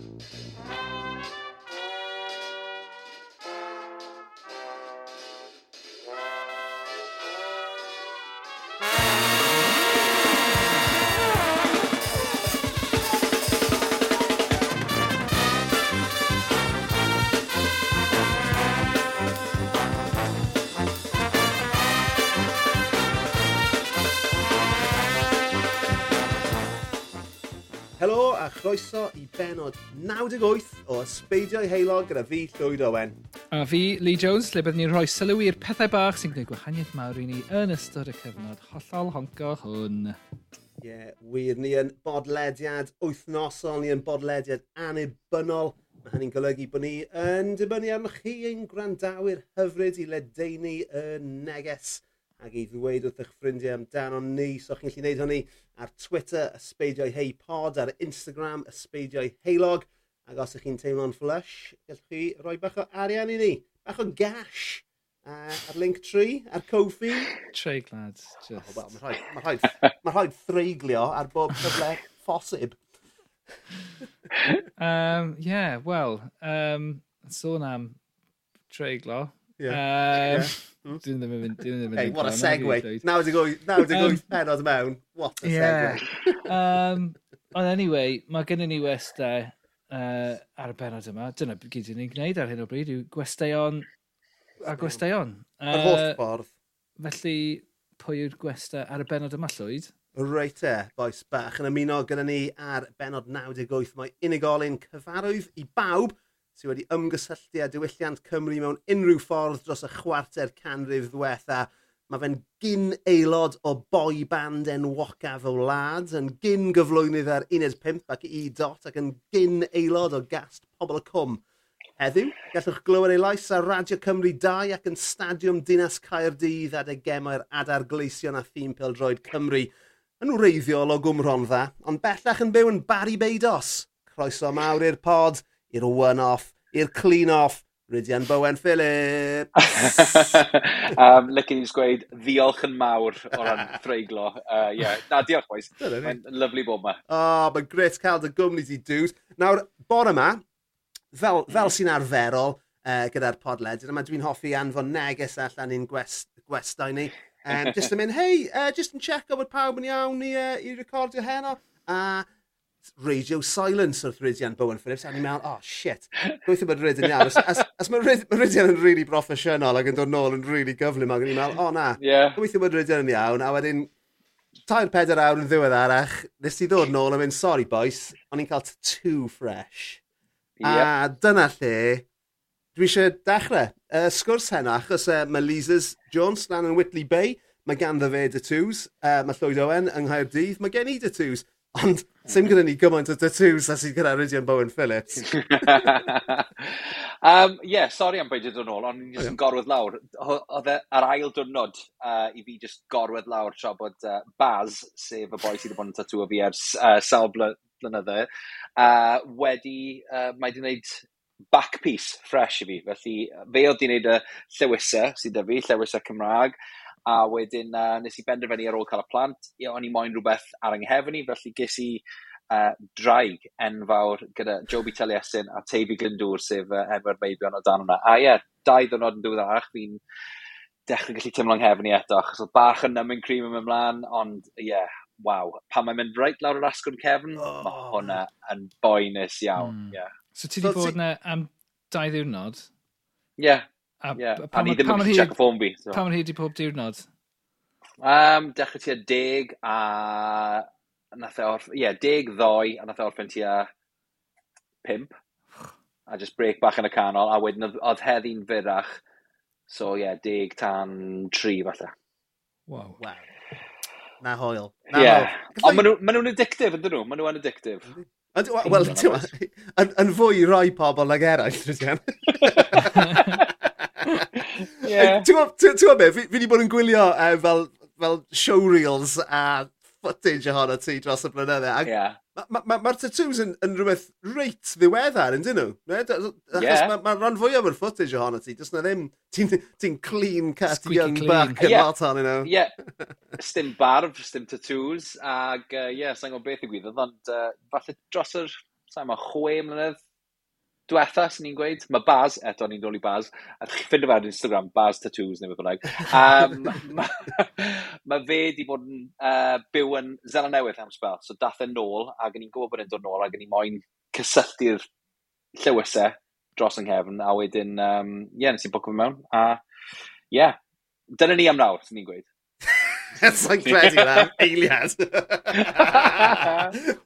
「からだ!」croeso i benod 98 o Ysbeidio i Heilog gyda fi Llywyd Owen. A fi, Lee Jones, lle byddwn ni'n rhoi sylw i'r pethau bach sy'n gwneud gwahaniaeth mawr i ni yn ystod y cyfnod hollol honco hwn. Ie, yeah, wir ni yn bodlediad wythnosol, ni yn bodlediad anibynnol. Mae hynny'n golygu bod ni yn dibynnu arnoch chi ein gwrandawyr hyfryd i ledeini y neges ac i ddweud wrth eich ffrindiau amdano ni. So chi'n gallu gwneud hynny ar Twitter, ysbeidiau hei pod, ar Instagram, ysbeidiau heilog. Ac os ych chi'n teimlo'n flush, gallwch chi roi bach o arian i ni. Bach o gash uh, ar link 3, ar Kofi. Treiglad, just... Oh, well, mae rhaid, ma rhaid, ma rhaid threiglio ar bob cyfle ffosib. um, yeah, well, um, sôn am treiglo, Yeah. Um, yeah. Dyn ddim yn mynd... Hey, what a segue. 98 penod mewn. What a yeah. segue. um, ond anyway, mae gennym ni westau uh, ar y benod yma. Dyna gyd ni'n gwneud ar hyn o bryd yw gwesteion a gwesteion. Yr uh, ffordd. Felly, pwy yw'r gwestau ar y benod yma llwyd? Reit e, boes bach yn ymuno gyda ni ar benod 98. Mae unigolyn cyfarwydd i bawb sydd wedi ymgysylltu â diwylliant Cymru mewn unrhyw ffordd dros y chwarter canrif ddiwetha. Mae fe'n gyn aelod o boi band enwocaf o wlad, yn gyn gyflwynydd ar uned 5 ac i dot ac yn gyn aelod o gast pobl y cwm. Heddiw, gallwch glywed ei lais ar Radio Cymru 2 ac yn Stadiwm Dinas Caerdydd adeg gemau'r adar gleision a thîm Pildroed Cymru yn wreiddiol o gwmron dda, ond bellach yn byw yn Barry Beidos. Croeso mawr i'r pod i'r one-off, i'r clean-off, Rydian Bowen Phillips. um, Lycyn i'n gweud ddiolch yn mawr o ran threiglo. Uh, yeah. Na, diolch boys. Mae'n lyflu bod yma. O, oh, mae'n gret cael dy gwmni di dŵs. Nawr, bore yma, fel, fel mm. sy'n arferol uh, gyda'r podled, yma dwi'n hoffi anfon neges allan i'n gwest, gwestau ni. Um, just yn mynd, hei, uh, just yn check o bod pawb yn iawn i, uh, i recordio heno. A uh, radio silence wrth Rydian Bowen Phillips, a ni'n meddwl, oh shit, gweithio bod Rydian iawn. As, as, as mae Ryd, ma Rydian yn really broffesiynol ac yn dod nôl yn really gyflym, ac yn ni'n meddwl, oh na, yeah. gweithio bod Rydian yn iawn, a wedyn, tair peder awr yn ddiwedd arach, nes i ddod nôl a mynd, sorry boys, o'n i'n cael too fresh. Yep. A dyna lle, dwi eisiau dechrau. Y uh, sgwrs heno, achos uh, mae Leasers Jones lan yn Whitley Bay, mae ganddo fe dy twos, uh, mae Llywyd Owen yng Nghaerdydd, mae gen i dy twos. Ond sy'n gyda ni gymaint o tattoos a sydd gyda Rydian Bowen Phillips. um, yeah, sori am beidio dod nôl, ond ni'n just yn gorwedd lawr. Oedd e ar ail diwrnod uh, i fi just gorwedd lawr tra bod uh, Baz, sef y boi sydd wedi bod yn tatŵo fi ers uh, sawl bl blynydde, uh, wedi, uh, mae wedi gwneud back piece fresh i fi. Felly, fe oedd wedi gwneud y llewisau sydd â fi, llewisau Cymraeg, a wedyn uh, nes i benderfynu ar ôl cael y plant, ia, o'n i moyn rhywbeth ar yng i, felly ges i uh, draig enfawr gyda Joby Taliesin a Teifi Glyndŵr, sef uh, enw'r meibion o dan hwnna. A ie, yeah, dau ddynod yn ddiweddarach, fi'n dechrau gallu teimlo'n nghefn i eto, achos oedd bach yn nymyn cream yn ymlaen, ond ie, yeah, waw, pan mae'n mynd reit lawr yr asgwrn cefn, oh. mae hwnna yn boenus iawn. Mm. Yeah. So ti wedi so, bod yna am dau ddiwrnod? Ie. Yeah. A, yeah. a, pan, a ni ddim yn gallu check y ffôn fi. So. Pan hyd i pob diwrnod? Um, dechrau tua deg a... Nath e orff... Ie, yeah, deg ddoi a nath e orffen tua pimp. A just break bach yn y canol. A wedyn oedd heddi'n fyrach. So ie, yeah, deg tan tri falle. Wow. Wow. Na hoel. Na yeah. hoel. Ond like... maen nhw'n addictive, ydyn nhw? Maen nhw'n addictive. Wel, yn fwy rai pobl ag eraill, Rwy'n. Yeah. Ti'n gwybod beth, fi wedi bod yn gwylio uh, fel, fel showreels a footage ohono ti dros y blynydde. Yeah. Mae'r ma, ma, ma tattoos yn, yn rhywbeth reit ddiweddar, yn dyn nhw? Achos yeah. mae ma rhan fwyaf o'r footage ohono ti, dys na ddim, ti'n ti clean cut Squeaky young clean. buck yn yeah. lot ohonyn nhw. Ie, stym barf, stym tattoos, ac ie, uh, yeah, sa'n gwybod beth i gwybod, ond uh, falle dros yr, sa'n ma, chwe mlynedd diwetha, sy'n ni'n gweud, mae Baz, eto ni'n dod i Baz, a chi'n ffindio fe ar Instagram, Baz Tattoos neu beth bynnag. Um, mae ma fe di bod yn uh, byw yn Zela Newydd am spel, so dath e'n nôl, ac ni'n gwybod bod e'n dod nôl, ac ni'n moyn cysylltu'r llywysau dros yng nghefn, a wedyn, um, ie, yeah, nes i'n bwcio mewn, a ie, yeah. dyna ni am nawr, sy'n ni'n gweud. Sa'n credu na, eiliad.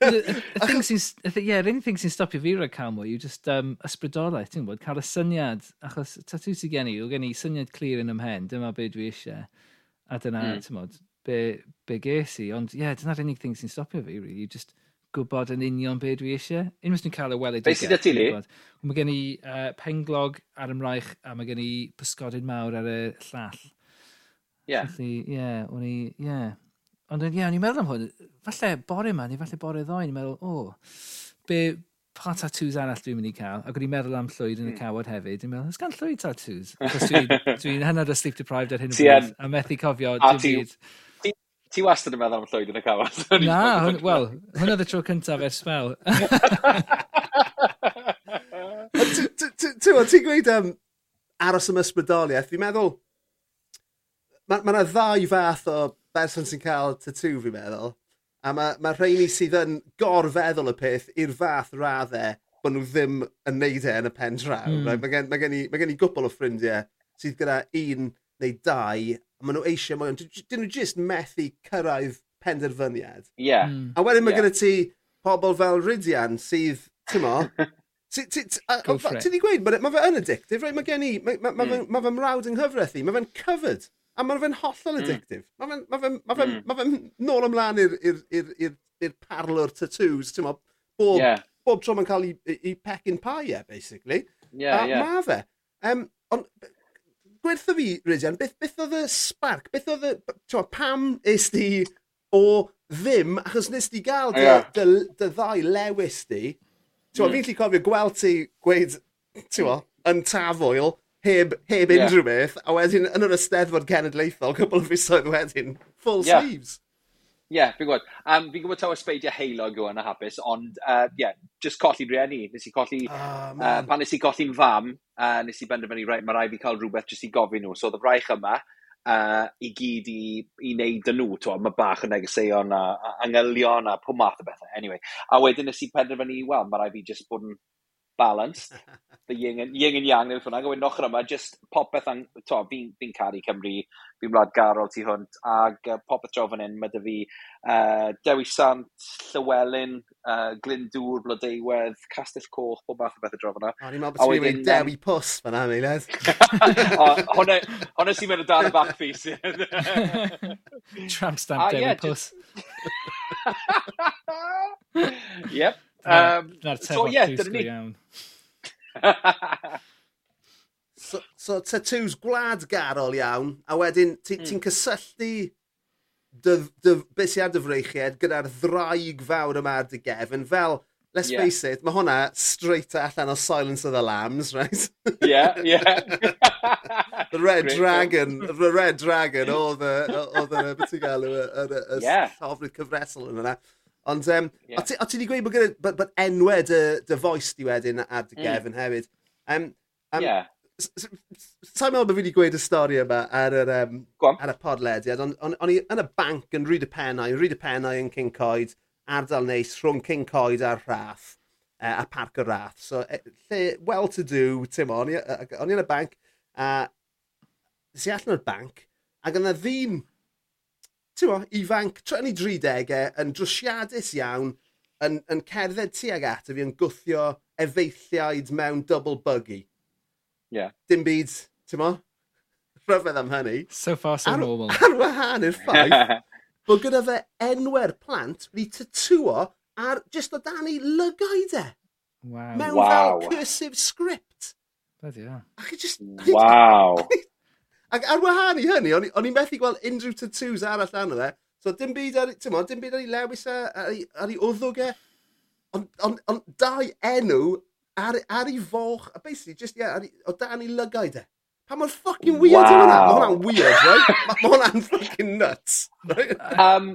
y thing sy'n, yeah, yr unig thing sy'n stopio fi rhaid cael mwy yw just um, ysbrydolaeth, ti'n bod, cael y syniad, achos tatw sy'n gen i, yw gen i syniad clir yn ymhen, dyma be dwi eisiau, a dyna, mm. ti'n bod, be, be ges i, ond ie, yeah, dyna'r unig thing sy'n stopio fi, really, yw just gwybod yn union be dwi eisiau. Unwaith ni'n cael y welidigau. Be sydd ti li? Mae gen i uh, penglog ar ymraich a mae gen i pysgodyn mawr ar y llall. Yeah. Felly, ie, yeah, o'n i, ie. Yeah. Ond, ie, yeah, o'n i'n meddwl am hwn, falle bore ma, neu falle bore ddoe, o'n i'n meddwl, o, oh, be, pa tattoos arall dwi'n mynd i cael? Ac o'n i'n meddwl am llwyd yn y hmm. cawod hefyd. Dwi'n meddwl, gan llwyd tattoos? Cos dwi'n dwi, hynod o sleep deprived ar hyn o bryd, a methu cofio dim byd. Ti, wastad yn meddwl am llwyd yn y cawod? Na, wel, hwnna oedd y tro cyntaf ers fel. Ti'n gweud aros am ysbrydoliaeth, fi'n meddwl, mae yna ddau fath o berson sy'n cael tatŵ fi'n meddwl. A mae ma rheini sydd yn gorfeddwl y peth i'r fath raddau bod nhw ddim yn neud e yn y pen draw. Mm. Right? Mae gen, ma gen, i, ma gen i gwbl o ffrindiau sydd gyda un neu dau, a maen nhw eisiau mwy, ond dyn nhw jyst methu cyrraedd penderfyniad. Ie. Yeah. Mm. A wedyn mae yeah. gyda ti pobl fel Rydian sydd, ti'n mo, Ti di gweud, mae ma fe yn addictive, right? mae gen i, mae ma, ma, mm. ma fy mrawd yng nghyfraith i, mae fe'n covered A mae fe'n hollol hmm. addictif. Mm. Mae fe'n ma fe, ma fe, hmm. ma fe nôl ymlaen i'r parlor tattoos, ti'n mo, bob, yeah. bob tro mae'n cael ei, ei pecyn pie e, basically. Yeah, a yeah. mae fe. Um, on, gwertho fi, Rydian, beth, beth oedd y spark? Beth oedd y, ti'n pam is di o ddim, achos nes di gael dy, yeah. dy, dy, ddau lewis di, ti'n mm. fi'n lli cofio gweld ti gweud, ti'n yn tafwyl, heb, heb yeah. unrhyw beth, a wedyn yn yr ysteddfod cenedlaethol, cwbl o fisoedd wedyn, full yeah. sleeves. Ie, yeah, fi'n gwybod. Um, fi'n gwybod taw ysbeidio heilog yw yn y hapus, ond, ie, uh, yeah, just colli rieni. Nes i colli, oh, uh, pan nes i colli'n fam, uh, nes i benderfynu, right, mae rai fi cael rhywbeth jyst i gofyn nhw. So, oedd y braich yma, uh, i gyd i, i wneud yn nhw, to, mae bach yn negeseuon a, a angylion a pob math o bethau. Anyway, a wedyn nes i penderfynu, wel, mae rai fi jyst bod yn balanced, the yin and, yin and yang neu hwnna, gwy'n ochr yma, just popeth, ang, to, fi'n fi caru Cymru, fi'n wlad garol tu hwnt, ag uh, popeth tro fan hyn, mae dy fi uh, Dewi Sant, Llywelyn, uh, Glyndŵr, Blodeiwedd, Castell Coch, bob math o beth y dro fanna. O, ni'n meddwl bod ti'n mynd Dewi Pws fan hynny, les. Hwna sy'n mynd o dan y back piece. Tramp stamp ah, Dewi Pws. yep. Um, Na'r so, yeah, ni... iawn. so, so tattoos gwlad garol iawn, a wedyn ti'n ti mm. cysylltu beth sy'n ar dyfreichiad gyda'r ddraig fawr yma ar dy gefn fel Let's yeah. face it, mae hwnna straight allan o Silence of the Lambs, right? yeah, yeah. the Red Great Dragon, film. the Red Dragon, oedd y, oedd y, beth ti'n gael, y llofrydd cyfresol yn yna. Ond um, yeah. o ti wedi gweud bod gyda, bod, bod enwau dy, dy foes di wedyn ar dy gefn mm. hefyd. Um, um, yeah. Sa'n meddwl bod fi wedi gweud y stori yma ar, yr, um, ar y podlediad, ond on, on i yn y banc yn rhyd y pennau, rhyd y pennau yn King Coed, ardal neis rhwng King Coed a'r Rath, uh, a Parc y Rath. So, e, lle well to do, Tim, o'n i yn y banc, a uh, si allan o'r banc, ac yna ddim tywa, ifanc, trefnu 30au, yn drwsiadus iawn, yn, yn cerdded tuag ato fi yn gwthio efeilliaid mewn double buggy. Yeah. Dim byd, ti'n mo? Rhyfedd am hynny. So far, so ar, normal. Ar wahan i'r ffaith bod gyda fe enwer plant wedi tatŵo ar just o dan ei lygaid e. Wow. Mewn wow. fel cursive script. Bloody hell. Ac i just... Wow. Ac ar wahân i hynny, o'n i'n methu gweld unrhyw tattoos arall arno fe. So dim byd ar, ti'n mo, dim byd ar ei lewis a, ar, ei, ar wddwg e. Ond on, on, dau enw ar, ar ei foch, a basically, just, yeah, ar, o dan ei lygaid e. Pa mor ffucking weird wow. yw hwnna? Mae hwnna'n weird, right? Mae hwnna'n ffucking nuts. Right? Um,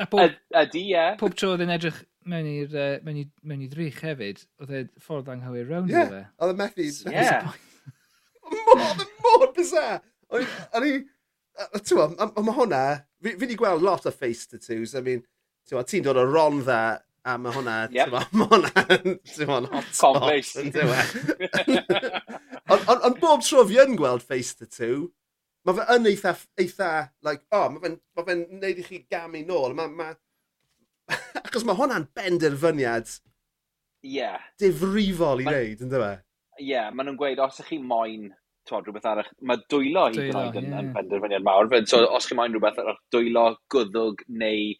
a bob, ydi, ie. Pob tro oedd yn edrych mewn i'r uh, mewn i, mewn i ddrych hefyd, oedd e ffordd anghywir rown yeah. iddo fe. Oedd e methu. Yeah. Mor, mor bizar! O'n i... Tewa, mae hwnna... Fi wedi gweld lot o face tattoos. I mean, ti'n tewa, ti'n dod o ron dda a mae hwnna... Yep. Tewa, mae hwnna... Tewa'n hot spot. Ond on, on bob tro fi yn gweld face tattoo, mae fe yn eitha, eitha like, oh, mae fe'n ma fe neud i chi gamu nôl. Ma, ma... Achos mae hwnna'n benderfyniad yeah. difrifol i wneud, yn fe? ie, maen nhw'n gweud, os ych chi moyn twod, rhywbeth arach, mae dwylo hyd yn oed yn, yeah. yn penderfyniad mawr. Fyd, so, os chi moyn rhywbeth arach, dwylo, gwddwg neu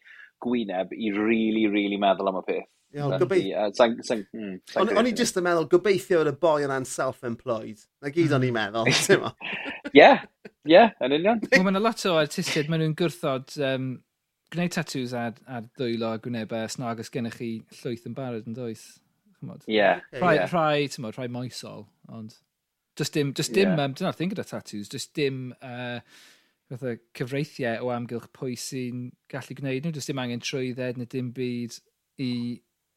gwyneb i really, really meddwl am y peth. Iawn, gobeithio. Hmm, o'n i jyst yn meddwl, gobeithio oedd y boi yna'n self-employed. Na gyd o'n i'n meddwl, ti'n mo? Ie, ie, yn union. Wel, mae'n lot o artistiaid, maen nhw'n gwrthod um, gwneud tatws ar, ar dwylo a gwynebau, snag os gennych chi llwyth yn barod yn does. Chymod? Yeah. Rhai, yeah. rhai, ti'n rhai moesol, ond... Just dim, just dim, yeah. um, dyna'r thing gyda tattoos, just dim uh, fatha cyfreithiau o amgylch pwy sy'n gallu gwneud nhw, just dim angen trwydded neu dim byd i,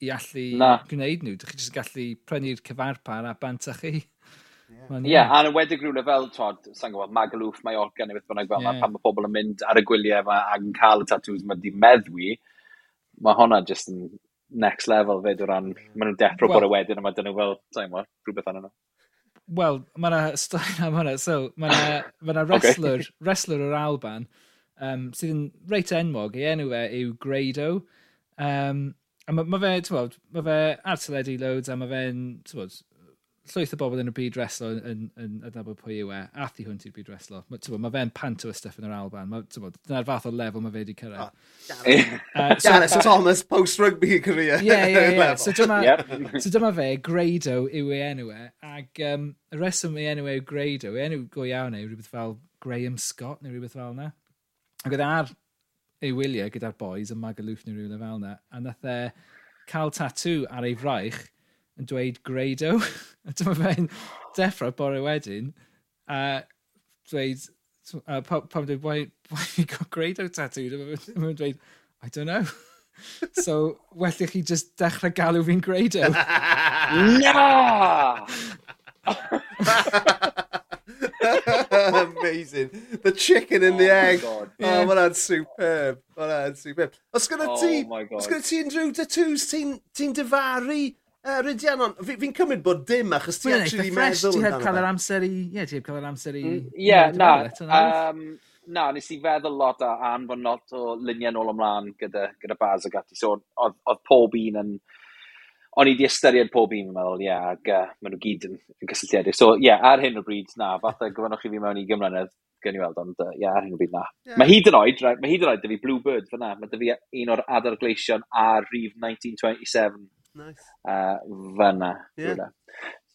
i allu Na. gwneud nhw. Dych chi jyst gallu prynu'r cyfarpar a banta chi. Ie, yeah. yeah, a'n wedig rhywle fel, Todd, sa'n gwybod, Magaluf, Mallorca neu beth bynnag fel yeah. pan mae pobl yn mynd ar y gwyliau yma ac yn cael y tattoos yma di meddwi, mae hwnna jyst yn next level fyd o ran, maen nhw'n depro well, y wedyn a mae dyn nhw fel, sa'n mwyn, rhywbeth anna. nhw. Wel, mae yna stori am hwnna. So, mae yna ma wrestler, okay. wrestler o'r Alban um, sydd yn reit enwog. Ei enw e yw Grado. Um, a mae ma fe, ti'n bod, mae fe ar teledu loads a mae fe'n, ti'n bod, llwyth o bobl yn y byd reslo yn, yn, yn adnabod pwy yw e, ath i hwnt i'r byd reslo. Mae ma fe'n panto y stuff yn yr Alban. Dyna'r fath o lefel mae fe wedi cyrraedd. Oh, uh, so, Dennis Thomas post-rugby career. Ie, Yeah, yeah, yeah. so, dyma, yep. so dyma fe, Grado yw ei enw e. Ac um, y reswm ei enw e yw Grado, ei enw go iawn e, rhywbeth fel Graham Scott neu rhywbeth fel yna. Ac oedd e ar ei wyliau gyda'r boys yn Magaluf neu rhywbeth fel yna. A nath e cael tatw ar ei fraich yn dweud Grado. A Dyma fe'n deffro bore wedyn, a dweud, a pam dweud, why, why have you got Grado tattoo? Dyma fe'n dweud, I don't know. so, well chi just dechrau galw fi'n Grado. no! Amazing. The chicken in oh the egg. God. Oh, mae hwnna'n superb. Mae hwnna'n superb. Os gyda ti, oh os gyda ti unrhyw tattoos ti'n ti, ti difaru Uh, Rydian, ond fi'n fi cymryd bod dim achos ti actually meddwl amdano. Ti heb cael yr amser i... Ie, ti heb cael yr amser i... Mm, ie, na. Um, na, nes i feddwl lot a an fod lot o luniau nôl ymlaen gyda, gyda Baz ag ati. So, oedd pob un yn... O'n i di ystyried pob un, yn meddwl, ie, yeah, ac uh, maen nhw gyd yn, yn gysylltiedig. So, ie, yeah, ar hyn o bryd, na, fatha gofynnwch chi fi mewn i gymrynedd, gen i weld, ond uh, yeah, ar hyn o bryd na. Yeah. Mae hyd yn oed, right, mae hyd yn oed dy fi Bluebird fyna, mae dy fi un o'r adargleision ar rif 1927 Nice. uh, fyna. Ie, Rwyna.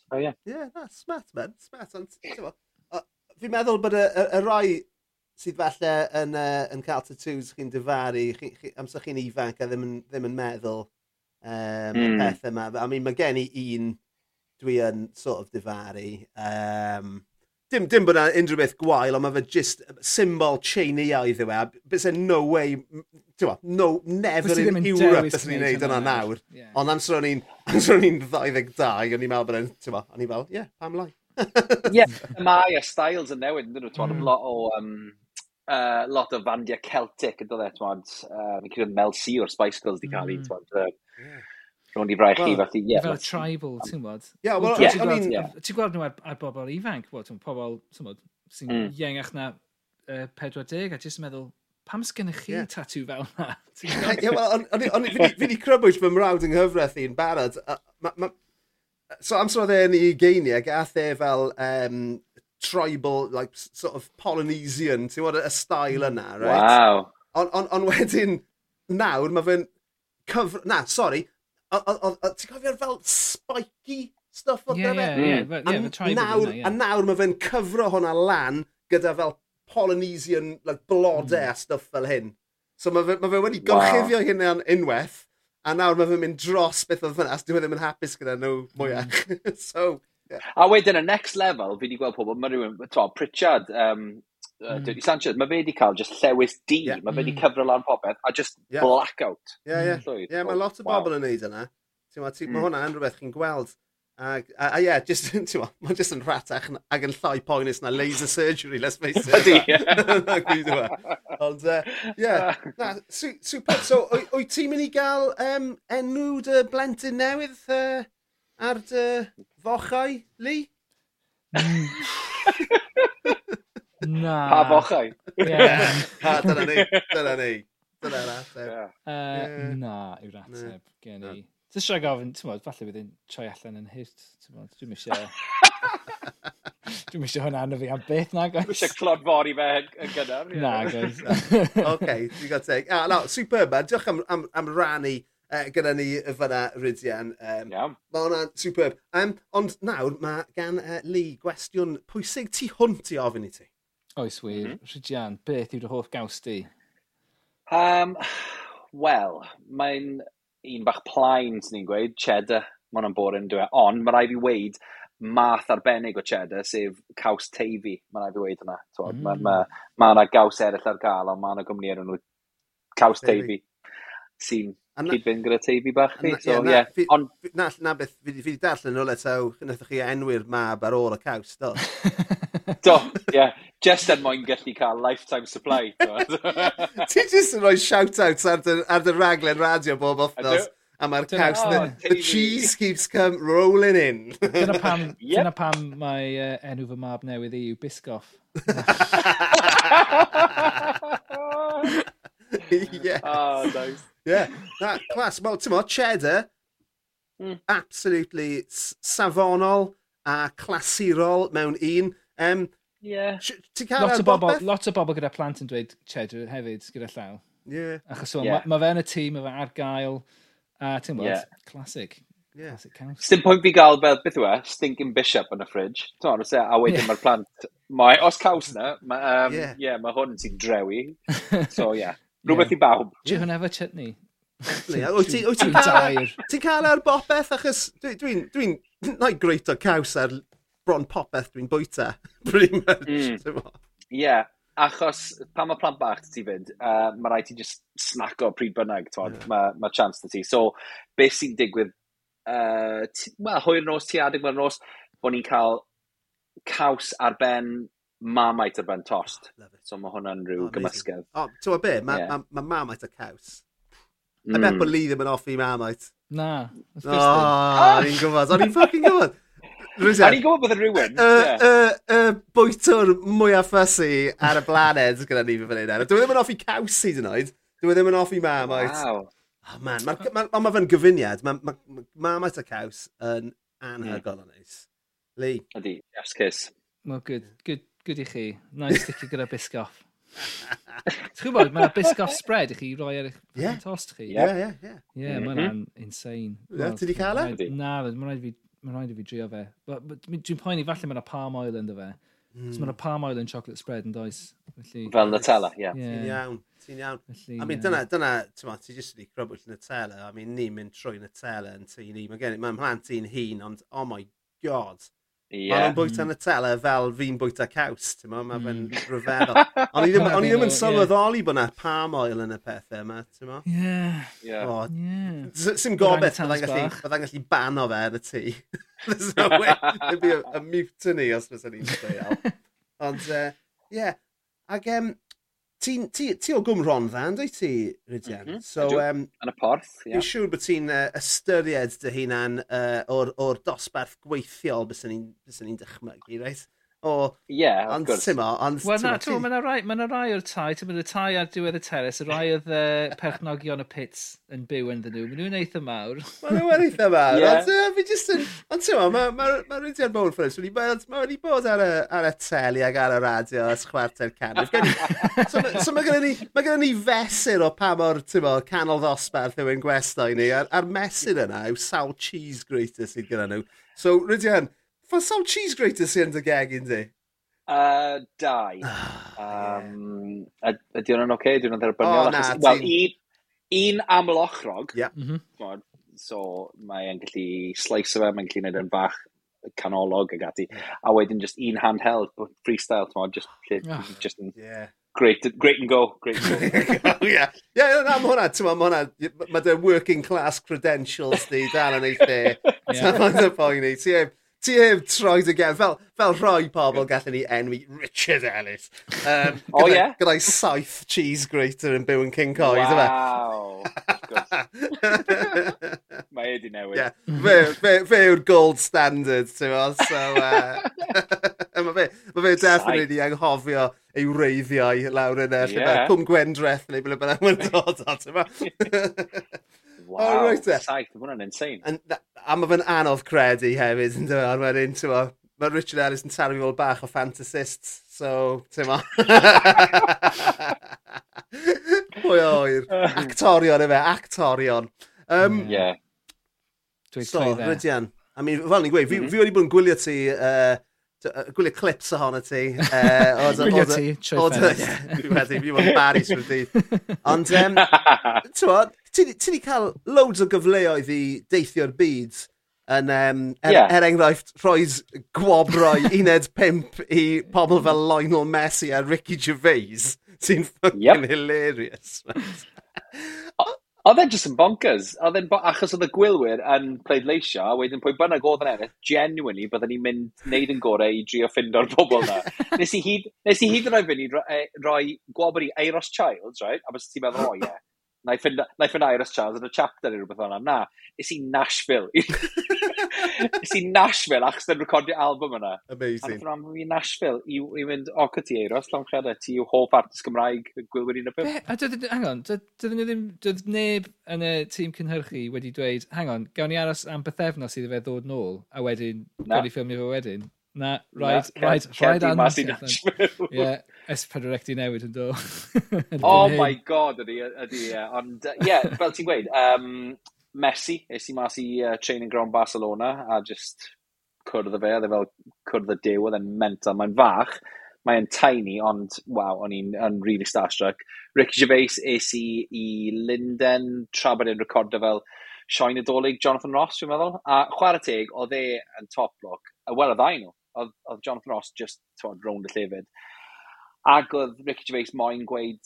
So, yeah. Yeah, na, smart, man. Smart, ond, fi'n meddwl bod y, y, y rai sydd falle yn, uh, yn cael tattoos chi'n dyfaru, chi, chi, amser chi'n ifanc a ddim yn, ddim yn meddwl um, mm. y pethau yma. I mean, mae gen i un dwi yn sort of difaru. Um, dim, dim bod yna unrhyw beth gwael, ond mae fe just symbol cheineuaidd yw e. Bys e no way ti'n no, never in Europe beth ni'n neud yna nawr. Yeah. Ond amser o'n i'n 22, o'n i'n meddwl bod e'n, ti'n o'n i'n fel, ie, yeah, pam lai. Ie, mae y styles yn newid, dyn nhw, e? ti'n mm. lot o, um, uh, lot o fandia Celtic yn dod e, ti'n uh, fi'n cyd Mel C o'r Spice Girls di cael mm. i, ti'n rwy'n i fraich chi, chi, felly, ie. Fel tribal, ti'n bod? Ie, wel, I mean... Ti'n gweld nhw ar, ar bobl ifanc, wel, ti'n pobl, ti'n bod, sy'n mm. iengach na 40, a ti'n meddwl, pam sgynnych chi yeah. tatw fel na? Ie, wel, ond fi wedi crybwyll fy mrawd yng nghyfraith i'n barod. Uh, ma, ma, so amser oedd e'n ei geiniau, gath e fel um, tribal, like, sort of Polynesian, ti'n gwybod, y stael yna, mm. right? Wow. Ond on, on wedyn, nawr, mae fe'n cyfr... Na, sori, ti'n cofio'r fel spiky stuff oedd yeah, yeah, yeah, yeah, yeah, a nawr, yeah. a nawr mae fe'n cyfro hwnna lan gyda fel Polynesian like, blodau mm. a stuff fel hyn. So mae fe, ma fe wedi gorchuddio wow. hynna'n unwaith, a nawr mae fe'n mynd dros beth oedd fyna, dwi e ddim yn hapus gyda nhw mwyach. Hmm. so, yeah. A wedyn y next level, fi wedi gweld pobl, mae rhywun, to, Pritchard, um, uh, mm. Sanchez, mae fe wedi cael just llewis di, yeah. mae fe wedi mm. cyfro lan popeth, a just yeah. blackout. Ie, yeah, ie, yeah. yeah, mae lot o wow. bobl yn neud yna. Mae mm. hwnna yn rhywbeth chi'n gweld Ag, a, a, yeah, just, mae'n just yn rhatach ac yn llai poenus na laser surgery, let's face it. Ydy, ie. Ond, e, ie, na, super. So, wyt ti'n mynd i gael um, enw dy blentyn newydd uh, ar dy fochau, Lee? Mm. na. Pa fochau? Yeah. ha, dyna ni, dyna ni. Dyna'r ateb. Yeah. Uh, yeah. Na, yw'r ateb gen i. Dwi'n siarad gofyn, ti'n modd, falle bydd yn troi allan yn hyrt, ti'n modd, dwi'n eisiau... dwi'n eisiau hwnna arno fi am beth na, guys. Dwi'n clod fori fe yn gynnar. Na, guys. Oce, dwi'n gael teg. Ah, no, superb, man. Diolch am, am, am rannu uh, gyda ni y fyna, Rydian. Um, Iawn. Mae hwnna'n superb. Um, ond nawr, mae gan uh, Lee gwestiwn pwysig tu hwnt i ofyn i ti. Oes wir. Mm -hmm. Rydian, beth yw'r hoff gaws di? Um, Wel, mae'n un bach plaen, sy'n ni'n gweud, cheddar, mae hwnna'n boring, dwi'n e? Ond, mae rhaid i weid math arbennig o cheddar, sef caws teifi, mae rhaid i weid hwnna. Mm. Mae yna ma, ma mm. gaws eraill ar gael, ond mae yna gwmni ar nhw caws teifi sy'n cyd-fynd gyda teifi bach chi. So, na, yeah. fi, na, na beth, fi wedi darllen nhw le taw, chi enwi'r mab ar ôl y caws, do? do, ie. Yeah. Just er mwyn gallu cael lifetime supply. Ti jyst yn rhoi shout-outs ar dy, ar dy raglen radio bob othnos. A mae'r caws, oh, the, the cheese keeps come rolling in. dyna pam, yep. dyna pam mae uh, enw fy mab newydd i yw Biscoff. yeah. Oh, nice. Yeah, that class. Well, ti'n mo, cheddar, mm. absolutely safonol a clasurol mewn un. Um, Yeah. Lot o bobl, lot o bobl gyda plant yn dweud cheddar hefyd gyda llaw. Yeah. Achos so, yeah. mae ma fe yn y tîm, mae fe ar gael. A uh, ti'n bod, yeah. classic. Yeah. Classic counts. Stym pwynt fi gael fel beth yw e, stinking bishop yn y fridge. Ti'n gwybod, e, a wedyn yeah. mae'r plant, mae, os caws na, mae um, yeah. yeah, ma hwn sy'n drewi. So, ie, yeah. Rhywbeth yeah. i bawb. Do you have a chutney? Wyt ti'n cael ar bopeth achos dwi'n dwi, dwi, dwi, dwi, dwi, dwi, dwi, dwi, bron popeth dwi'n bwyta, pretty much. Mm. yeah, achos pan mae plant bach ti fynd, uh, mae rhaid ti just snaco pryd bynnag, yeah. mae ma chance da ti. So, beth sy'n digwydd, uh, wel, hwyr nos, ti adeg mewn nos, bod ni'n cael caws ar ben mamait ar ben tost. Oh, so mae hwnna'n rhyw oh, gymysgedd. O, oh, ti'n be, mae yeah. ma, ma mamait a caws. Mm. I bet hmm. bod Lee ddim yn offi mamait. Na. No, oh, o'n i'n gwybod, o'n i'n ffucking gwybod. A ni'n gwybod bod yn rhywun. Y uh, uh, uh, bwytwr mwyaf ffysi ar y blaned gyda ni fe fan hyn. Dwi e ddim yn offi caws cawsi dyn oed. Dwi e ddim yn offi mamait. Wow. Oh, man, mae'n ma, ma, ma fe'n gyfuniad. Mae ma, ma, mamait a caws yn mm. anhygol yn o neis. Lee. Ydi, yes kiss. Well, good, good, good i chi. Nice sticky gyda biscoff. Ti'n gwybod, mae biscoff spread i chi roi ar eich yeah. tost chi. Ie, ie, ie. Ie, mae'n insane. Ie, ti di cael e? Na, mae'n rhaid fi mae'n rhaid i fi drio fe. Dwi'n poeni falle mae'n palm oil ynddo fe. Mm. Cos mae'n palm oil yn chocolate spread yn does. Felly, Fel Nutella, ie. Yeah. Ti'n iawn, ti'n iawn. Felly, I mean, dyna, dyna, ti'n ma, ti jyst wedi grybwyll Nutella. I mean, ni'n mynd trwy Nutella yn tu ni. Mae'n gen mhlant i'n hun, ond oh my god. Yeah. Ond o'n bwyta yn y tele fel fi'n bwyta caws, ti'n mo, mae fe'n mm. rhyfeddol. Ond i ddim, on ddim yn sylweddoli bod yna palm oil yn y pethau yma, ti'n mo? Ie. yeah. Oh, yeah. Sim gobeith bydda'n gallu, bydda gallu bano fe yn y tŷ. There's no way, there'd be a, a mutiny os bys ni'n dweud. Ond, ie. Uh, yeah. Ac, um, Ti'n ti, ti o gwm Rondda, yn ti, Rydian? Mm -hmm. So, um, yn y porth, ie. Yeah. Siŵr bod ti'n uh, ystyried dy hunan uh, o'r, or dosbarth gweithiol bys ni'n ni dychmygu, reit? O, yeah, ond tymo, ond... Wel na, ti'n mae'n rai, mae rai o'r tai, ti'n mynd y tai ar diwedd y teres, y rai oedd uh, perchnogion y pits yn byw yn nhw, maen nhw'n eitha mawr. Mae nhw'n eitha mawr, ond uh, fi jyst yn... Ond ti'n ma, mae'r rwydiad mawr ffyrs, mae wedi bod ar y, ar y teli ac ar y radio ys chwarter canol. so so mae gennym ni, ma gennym ni fesur o pa mor, ti'n mo, canol ddosbarth yw'n gwestau ni, a'r, ar mesur yna yw sawl cheese grater sydd gyda nhw. So, Rydian, Fa sawl cheese grater sy'n dy gegin di? Uh, dau. Ah, um, ydy hwnna'n oce? Okay? Dwi'n hwnna'n dderbyniol. Oh, na, achos, well, un, un am y ochrog. Yeah. Mm -hmm. So, mae'n gallu slice fe, mae'n gallu gwneud yn bach canolog ag ati. A wedyn just un handheld, freestyle, t'mo, just, oh, ah. just yn... Yeah. Great, great and go, great and go. yeah, yeah, na, mae hwnna, ti'n ma, mae hwnna, mae dy working class credentials di dal yn ei lle. Ti'n ma'n dy poeni, ti'n ti heb troi dy gen, fel, fel rhoi pobl gallen ni enwi Richard Ellis. Um, o oh, ie? Yeah? Gyda'i saith cheese grater yn byw yn King Coy, wow. Mae e di newid. Yeah. Fe, fe, fe yw'r gold standard, ti'n mo? So, uh, mae fe, ma fe definitely di anghofio ei wreiddiau lawr yn y yeah. Cwm Gwendreth neu ble bynnag mae'n dod o, ti'n Wow, oh, right eh. saith, mae hwnna'n insane. And, that, a mae fe'n anodd credu hefyd, yn dweud, ar wedyn, ti'n ma, mae Richard Ellis yn taro fel bach o fantasists, so, ti'n ma. Pwy oer. Actorion efe, actorion. Um, yeah. Dwi so, e. Rydian, I mean, fel ni'n gweud, fi, mm fi wedi bod yn gwylio ti, uh, gwylio clips ohono ti. Uh, gwylio ti, trwy ffens. Fi wedi, fi wedi Barry's wedi. Ond, um, ti'n ti wedi cael loads o gyfleoedd i deithio'r byd yn, um, er, yeah. er enghraifft, rhoi gwobrau uned pimp i pobl fel Lionel Messi a Ricky Gervais, sy'n fucking yep. hilarious. Oedd e'n just yn bonkers. Oedd e'n achos oedd y gwylwyr yn pleidleisio, a wedyn pwy bynnag oedd yn ennill, genuinely byddwn ni'n mynd wneud yn gorau i drio ffindo'r bobl na. nes i hyd, nes i hyd yn roi fyny roi, roi gwobr i Eiros Childs, right? A bys ti'n meddwl, o ie, Yeah na i ffynd Iris Charles yn y chapter neu rhywbeth o'na. Na, is i Nashville. is i Nashville achos dyn recordio album yna. Amazing. A rhan i Nashville i, i mynd, o, oh, ti Eiros, llawn chredau, e, ti yw hoff artist Gymraeg gwylwyr un o beth. A dydyn, hang on, dydyn nhw ddim, dydyn neb yn y tîm cynhyrchu wedi dweud, hang on, gawn ni aros am bythefnos iddo fe ddod nôl, a wedyn, gawn ni ffilmio fe wedyn. Na, rhaid, na, rhaid, rhaid anwas. Ie, S4 rec newid yn do. oh my god, ydy, ydy, ie. Ond, ie, yeah, fel ti'n gweud, um, Messi, es i mas i uh, training ground Barcelona a just cwrdd y fe, oedd e fel cwrdd y dew, oedd e'n mental, mae'n fach, mae'n tiny, ond waw, o'n i'n really starstruck. Ricky Gervais es i i Linden, tra bod e'n recordio fel Sioen Adolig, Jonathan Ross, dwi'n meddwl. A chwarae teg, oedd e yn top block. A wel, y ddau nhw oedd, oedd Jonathan Ross just tywod, rownd y llefyd. Ac oedd Ricky Gervais moyn gweud,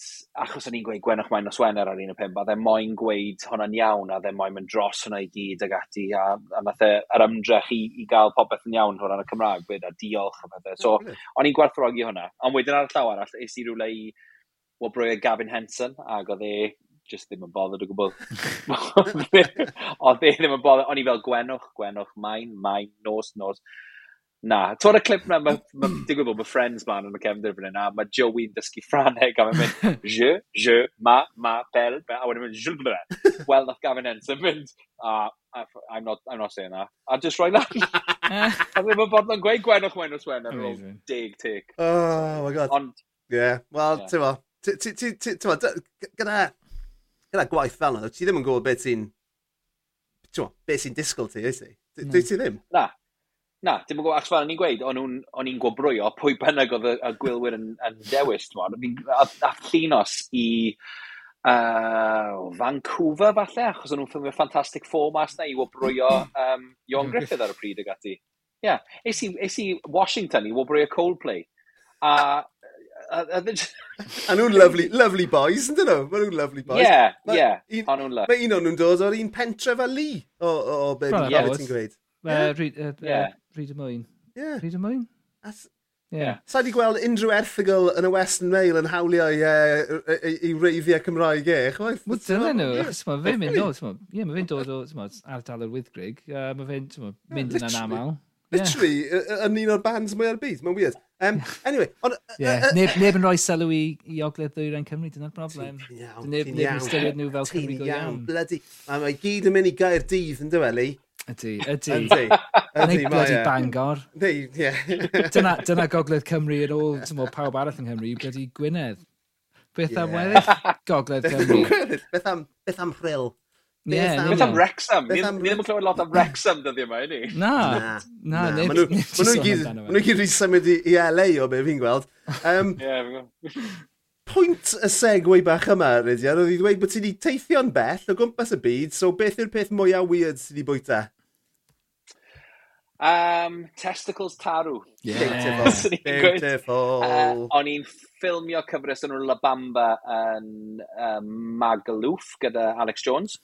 achos o'n i'n gweud gwenwch mae'n noswener ar un o pimp, a dde moyn gweud hwnna'n iawn, a dde moyn mynd dros hwnna i gyd ag ati, a, a nath e, yr ymdrech i, i gael popeth yn iawn hwnna'n y Cymraeg, byd, a diolch a pethau. So, o'n i'n gwerthrogi hwnna. Ond wedyn ar y llaw arall, es i rhywle i wobrwy Gavin Henson, ac oedd e just ddim yn bothered o gwbl. Oedd e, e ddim yn bothered. O'n i fel gwenwch, gwenwch, mae'n, mae'n, nos, nos. Na, to'r y clip na, mae ma, digwydd bod mae Friends man yn y cefndir fan yna, mae Joey'n dysgu Ffraneg a mae'n mynd je, je, ma, ma, bel, bel, a wedyn mynd je, bleh. Wel, nath Gavin Henson mynd, a I'm not, I'm not saying that. A just roi lan. a ddim yn bod yn gweud gwenwch wenwch wen ar ôl dig tic. Oh my god. Ond... Yeah, well, ti'n fo. Ti'n fo, gyda, gyda gwaith fel yna, ti ddim yn gwybod beth sy'n, ti'n fo, beth sy'n disgwyl ti, oes ti? Dwi hmm. ti ddim? Na, Na, dim yn gwybod, achos fel ni'n gweud, o'n i'n gwobrwyo pwy bynnag oedd y, y gwylwyr yn, yn dewis. Ath llinos i uh, Vancouver falle, achos o'n nhw'n ffilmio Fantastic Four mas na i wobrwyo um, Ion Griffith ar y pryd ag ati. Ie, yeah. eis, i, eis i Washington i wobrwyo Coldplay. A A nhw'n lovely, lovely boys, yn dyn nhw? Mae nhw'n lovely boys. Ie, ie, o'n nhw'n lovely. Mae un o'n nhw'n dod o'r un pentre fel Lee, o, o, o be ti'n gweud. Yeah. Rhyd y mwyn. Ie. Yeah. Rhyd y mwyn. As... Yeah. Sa'i di gweld unrhyw erthigol yn y Western Mail yn hawlio i, uh, i, i reiddiau Cymraeg e, chwaith? Wel, dyna nhw, achos mae fe'n mynd, o, ie, mae fe'n dod o, ardal yr Wyddgrig, uh, mae fe'n mynd yn anamal. Literally, yn un o'r bands mwy ar y byd, mae'n weird. Um, anyway, on, yeah. neb, neb yn rhoi sylw i, i ogledd ddwyrain Cymru, dyna'r broblem. Neb, neb yn ystyried nhw fel Cymru go iawn. Bloody. A mae gyd yn mynd i gair dydd yn dyweli. Ydy, ydy. Ydy, ydy, mae e. Bangor. Ydy, ie. dyna, dyna Gogledd Cymru yn ôl, ti'n meddwl, pawb arall yng Nghymru, bloody Gwynedd. Beth am yeah. weddill Gogledd Cymru? beth am, beth am Rhyl? Ie, beth am Wrexham? Ni ddim yn clywed lot am Wrexham dyddi yma, ni? Na, na, na. Maen nhw gyd wedi symud i LA o be fi'n gweld. Um, yeah, fi'n gweld. Pwynt y segwe bach yma, Rydian, oedd i ddweud bod ti wedi teithio'n bell o gwmpas y byd, so beth yw'r peth mwyaf weird sydd wedi bwyta? Um, testicles Taru. Yes, beautiful. Uh, o'n i'n ffilmio cyfres yn La Bamba yn um, Magaluf gyda Alex Jones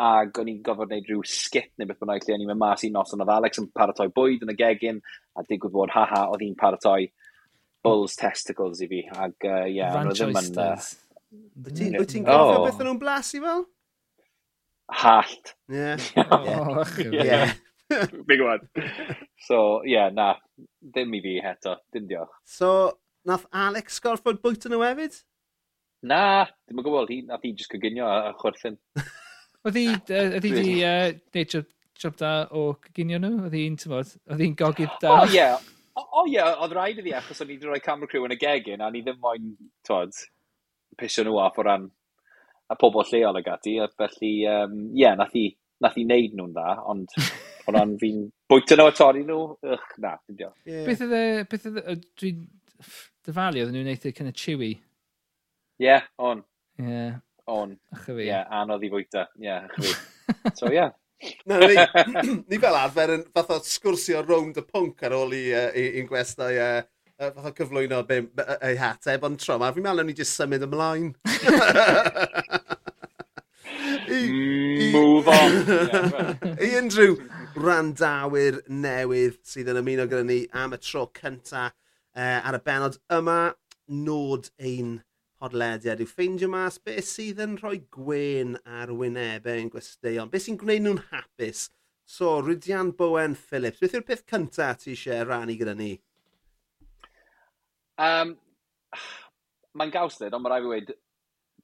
ac o'n i'n gofod wneud rhyw skit neu beth bynnag lle o'n i'n mynd mas i noson oedd Alex yn paratoi bwyd yn y gegin a digwydd bod haha oedd hi'n paratoi Bulls testicles i fi ac ie, uh, yeah, roedd ddim yn... Uh, Wyt ti'n wyt ti'n gofio oh. beth o'n nhw'n blasu fel? Hallt. Ie. Ie. Big one. So, ie, yeah, na, ddim i fi heto, dim diolch. So, nath Alex gorfod bwyta nhw hefyd? Na, dim yn gwybod, hi, nath hi just coginio a, a chwerthin. Oedd hi, oedd hi di uh, neud job, job da o coginio nhw? Oedd hi'n, ti'n bod, oedd hi'n gogydd da? O, oh, ie, yeah. o, oh, ie, yeah. oedd rhaid i fi achos o'n i wedi rhoi camera crew yn y gegin a ni ddim moyn, twod, pisio nhw off o ran y pobl lleol ag ati, a felly, ie, um, yeah, nath i, nath i neud nhw'n dda, ond hwnna'n fi'n bwyta nhw a torri nhw, ych, na, dim diolch. Yeah. Beth oedd e, beth oedd e, dwi'n dyfalu oedd nhw'n neithio kind of chewy? Ie, yeah, on. Ie. Yeah. On. Ych fi. Ie, yeah, anodd i bwyta. Ie, yeah, ych fi. so, ie. Yeah. Na, ni, ni fel arfer yn fath o sgwrsio rownd y pwnc ar ôl i uh, un gwestai uh, fath o cyflwyno ei hateb, ond tro ma, fi'n meddwl ni jyst symud ymlaen. I, mm, move on. yeah, well. I unrhyw randawyr newydd sydd yn ymuno gyda ni am y tro cynta uh, ar y benod yma. Nod ein podlediad yw ffeindio mas beth sydd yn rhoi gwen ar wynebau yn gwesteion. Beth sy'n gwneud nhw'n hapus? So, Rydian Bowen Phillips, beth yw'r peth cynta ti eisiau rannu gyda ni? Um, mae'n gawsted, ond mae rai fi wedi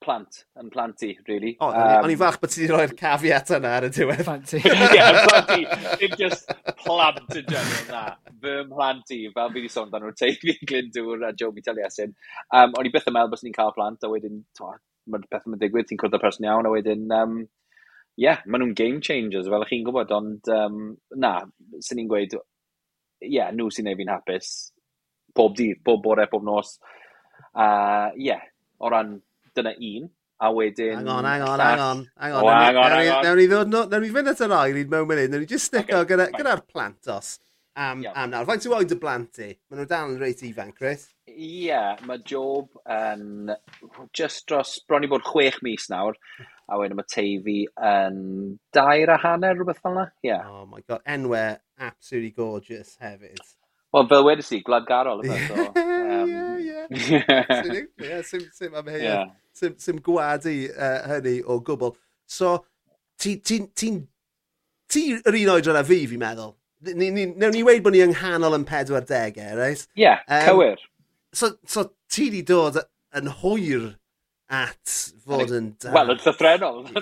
plant, yn plant i, really. O, oh, um, o'n i fach bod ti wedi rhoi'r cafiat yna ar y diwedd. Plant i. Ie, plant i. Dim just plant yn general na. Fy mhlant i, fel fi wedi sôn dan nhw'r teulu Glyndŵr a Joby Taliesin. Um, o'n i byth yn meddwl bod ni'n cael plant, a wedyn, mae'r beth yn digwydd, ti'n cwrdd y person iawn, a wedyn, um, ie, yeah, maen nhw'n game changers, fel ych chi'n gwybod, ond um, na, sy'n ni'n gweud, ie, yeah, nhw sy'n neud fi'n hapus, pob dydd, pob bore, pob nos. A uh, ie, yeah, o ran dyna un, a wedyn... Hang on, hang on, hang on, hang on. Oh, hang on, hang on. Nawr ni ddod, nawr ni fynd at yr oed mewn munud, nawr ni just sticko okay, gyda'r gyda plantos am, yeah. am nawr. Faint yw oed y blant i? Maen nhw dal yn reit ifanc, Chris. Ie, yeah, mae Job yn just dros bron i bod chwech mis nawr, a wedyn mae Teifi yn dair a hanner, rhywbeth fel yna. Yeah. Oh my god, enwe, absolutely gorgeous hefyd. Wel, fel wedys i, gwladgarol yma. So, um... ie. Ie, Absolutely, yeah, sim, sim am hyn. Yeah sim, sim gwadu uh, hynny o gwbl. So, ti'n ti, ti, ti, yr un oedran a fi, fi'n meddwl. Ni, ni, newn ni weid bod ni yng nghanol yn 40au, reit? Ie, yeah, um, cywir. So, so ti di dod yn hwyr at fod yn da. Wel, yn llythrenol.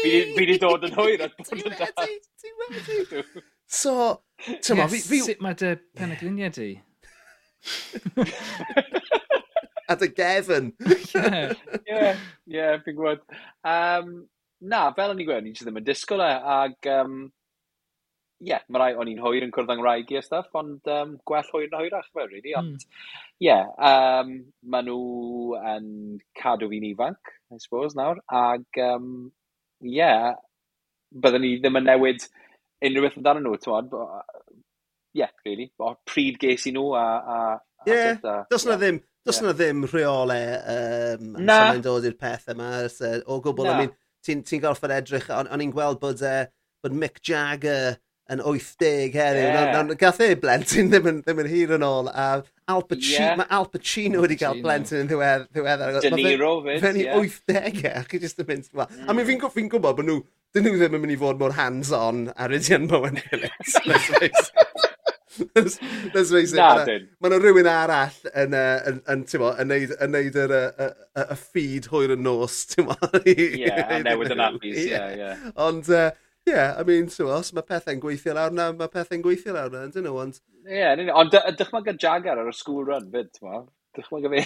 Fi fi di dod yn hwyr at bod yn da. Ti wedi. So, tyma, yes, fi... Sut mae dy penagluniau di? at y gefn. Ie, ie, fi'n gwybod. Um, na, fel o'n i'n gweld, ni'n ddim yn disgwyl e, ac um, ie, yeah, mae rai o'n i'n hwyr yn cwrdd yng Ngwraeg i a stuff, ond um, gwell hwyr na hwyrach fe, really. Ond, hmm. ie, mm. yeah, um, maen nhw yn cadw fi'n ifanc, I suppose, nawr, ac, um, ie, yeah, byddwn ni ddim yn newid unrhyw beth amdano nhw, ti'n ie, yeah, really, o pryd ges i nhw a... a Ie, yeah, does yna ddim, Does yna ddim rheole um, na. yn dod i'r peth yma uh, o gwbl. I mean, ti'n ti gorfod edrych, o'n i'n gweld bod, uh, bod Mick Jagger yn 80 heddiw. Yeah. Nawr, gath e blentyn ddim yn, ddim yn hir yn ôl. A Al Pacino, yeah. mae Al Pacino wedi cael blentyn yn ddiwedd, ddiweddar. De Niro fyd, ie. Yeah. 80 e, ac i jyst yn mynd. Mm. A mi mm. fi'n fi gwybod bod nhw, dyn nhw ddim yn mynd i fod mor hands-on ar Idian Bowen Phillips. Let's face it. Mae yna rhywun arall yn, uh, yn, yn, mo, yn neud, yn neud yr, y, y, y ffid hwyr y nos, ti'n mo. Ie, a newid yn apus, ie, ie. Ond, uh, Ie, yeah, I mean, so os mae pethau'n gweithio lawr na, mae pethau'n gweithio lawr na, dyn nhw, ond... Ie, yeah, ond dychmyg y Jagar ar y school run fyd, ti'n mo. Dychmyg fi.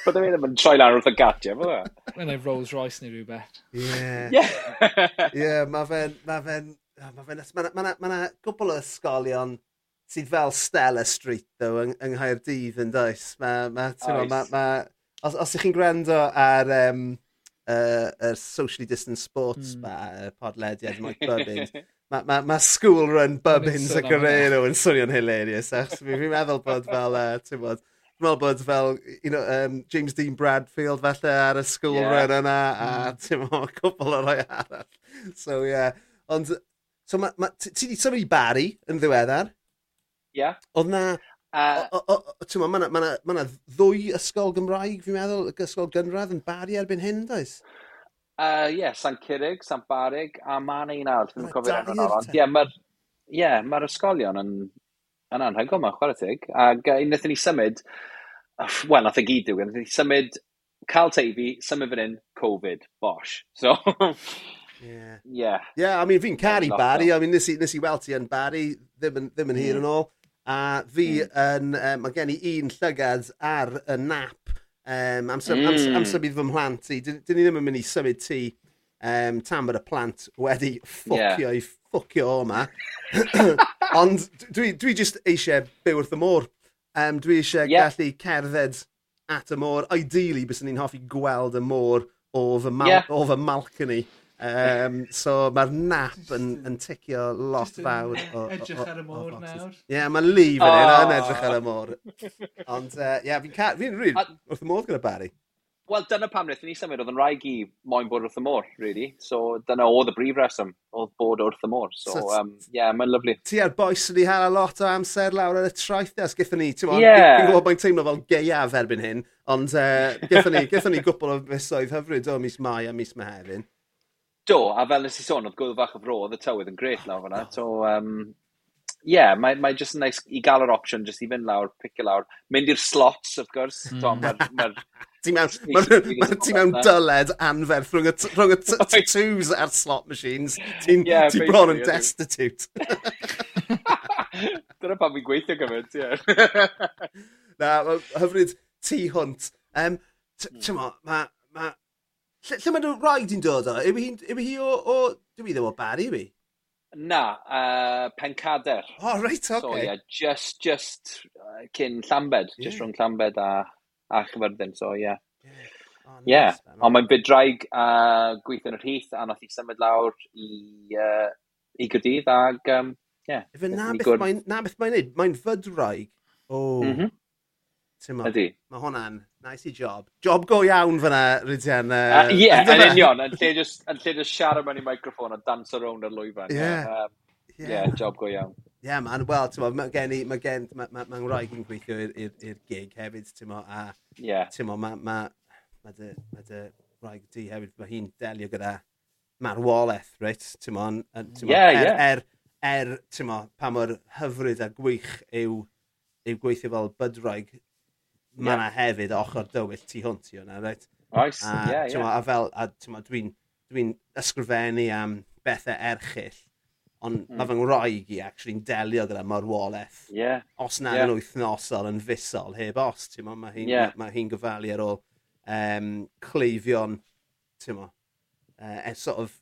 Bydd e ddim yn troi lan wrth y gatia, fydda. Mae'n ei Rolls Royce neu rhywbeth. Ie. Ie, mae fe'n... Mae fe'n... Mae fe'n... Mae 'na gwbl o ysgolion sydd fel Stella Street ddo yng, yng Nghaerdydd yn does. Ma, ma, ma, ma, ma, os, os ych chi'n gwrando ar um, uh, er socially distant sports mm. ma, uh, podlediad Mike Bubbins, mae ma, ma school run Bubbins y Guerrero yn swnio'n hilarious. Fi'n meddwl bod fel, uh, ti'n bod, fi'n meddwl bod fel you know, um, James Dean Bradfield falle ar y school yeah. run yna a mm. ti'n meddwl cwbl o rhai arall. So, yeah. Ond, so ma, ma, ti wedi symud i Barry yn ddiweddar? Ia. Oedd na... Uh, Ti'n ma, ma, ma na ddwy ysgol Gymraeg, fi'n meddwl, ysgol gynradd yn bari erbyn hyn, does? Ie, uh, yeah, San Cyrig, San Barig, a ma na un arall, dwi'n cofio'r enw'n arall. Ie, mae'r yeah, ma ysgolion yn, yn anhygol, yma, chwarae tig. Ac unwaith ni symud, wel, nath y gyd yw, nath ni symud cael teifi, symud fan hyn, Covid, bosh. So, yeah. Yeah, yeah I mean, fi'n caru Bari. I mean, nes i, nes i weld ti yn Barry, ddim yn, ddim yn mm. hir hmm. yn ôl. A fi hmm. yn, um, mae gen i un llygad ar y nap. Um, amser, mm. amser, amser bydd fy mhlant i. Dyn, dyn ni ddim yn mynd i symud ti um, tam bod y plant wedi ffwcio yeah. i ffwcio yma. Ond dwi, dwi just eisiau byw wrth y môr. Um, dwi eisiau yeah. gallu cerdded at y môr. Ideally, bys ni'n hoffi gweld y môr o fy, mal yeah. o fy malcony. Um, so mae'r nap yn, yn ticio lot fawr. O, edrych ar y môr nawr. Ie, yeah, mae Lee fan hyn yn edrych ar y oh. môr. Ond ie, uh, yeah, fi'n ca... Fi'n rhywun wrth y môr gyda Barry. Wel, dyna pam wnaethon ni symud, oedd yn rhaid i moyn bod wrth y môr, really. So, dyna oedd y brif reswm, oedd bod wrth y môr. So, ie, um, yeah, mae'n lyflu. Ti a'r boes wedi hala lot o amser lawr ar y traeth, traethas, gyda ni, ti'n yeah. gwybod mae'n teimlo fel geiaf erbyn hyn, ond uh, gyda ni, ni gwbl o fesoedd hyfryd o mis Mai a mis Mehefin. Do, a fel nes i sôn, oedd gwyl fach o fro, oedd y tywydd yn gret lawr fyna. Oh. So, um, yeah, mae, mae just yn nice i gael yr opsiwn, just i fynd lawr, picio lawr. Mynd i'r slots, of course. Mm. Tom, mae'r... Ma Ti mewn, ti mewn dyled anferth rhwng y, rhwng y tattoos a'r slot machines. Ti'n yeah, ti bron yn destitute. Dyna pan fi'n gweithio gymaint, ie. Na, hyfryd tu hwnt. Um, Ti'n hmm. mo, mae ma, Lle, lle mae nhw rhaid i'n dod o? Yw hi, yw hi o, o... Dwi ddim o Barry, yw hi? Na, uh, Pencader. O, oh, reit, oce. Okay. So, yeah, just, just uh, cyn Llambed, yeah. just rhwng Llambed a, a Chyfyrddin, so, yeah. Yeah, oh, nice, yeah. ond mae'n bydraig a uh, yn yr hith, a nath i symud lawr i, uh, i Gyrdydd, ag, um, yeah. Efe na beth mae'n gwneud, mae'n fydraig o, oh, mm -hmm. Ydy. Mae hwnna'n nice i job. Job go iawn fyna, Rydian. Ie, uh, yeah, yn union. Yn lle just, yn lle just siarad mewn i microffon a dance around ar lwyfan. Ie. Yeah. Um, yeah. job go iawn. Ie, yeah, man, wel, ti'n mae gen i, mae gen, mae'n ma, ma rhaid i'n gweithio i'r gig hefyd, ti'n mo, a, yeah. ti'n mo, mae ma, ma dy, ma dy rhaid di hefyd, mae hi'n delio gyda marwolaeth, reit, ti'n mo, yeah, er, yeah. er, er, ti'n mo, pa mor hyfryd a gwych yw, yw gweithio fel bydroig mae yna hefyd ochr dywyll tu hwnt i hwnna, reit? Oes, ie, ie. A, yeah, a fel, a dwi'n dwi, ysgrifennu am bethau erchill, ond mm-hmm. mm. mae fy ngwraig i actually'n delio gyda marwolaeth. Yeah. Os na yeah. yn wythnosol yn fusol heb os, ti'n mo, mae hi'n yeah. ma ma hi gofalu ar ôl um, cleifion, ti'n mo, uh, e, sort of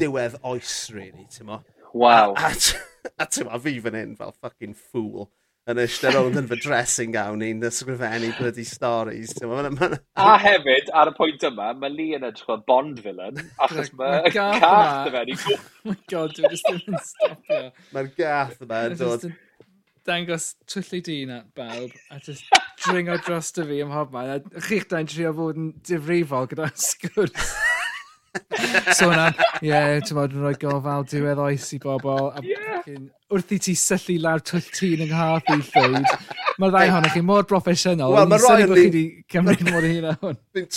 diwedd oes, really, ti'n mo. Waw. A, a, a ti'n mo, fi fan hyn fel fucking fool yn eistedd rownd yn fy dressing gown i'n ysgrifennu bloody stories. a hefyd, ar y pwynt yma, mae Lee yn edrych fel Bond villain, achos mae gath yma. Oh my god, dwi'n just ddim yn stopio. Mae'r gath yma yn dod. Dangos twyllu dyn at bawb, a just dringo dros dy fi ym mhobman. A chi'ch da'n trio fod yn difrifol gyda'r sgwrs so na, ie, yeah, ti'n modd yn rhoi gofal diwedd oes i bobl. A yeah. Wrth i ti syllu lawr twll tîn yng Nghath i llwyd, mae'r ddau honno chi mor broffesiynol. Wel, mae'n rhaid i... Chi wedi cymryd mor hyn a hwn. Fi'n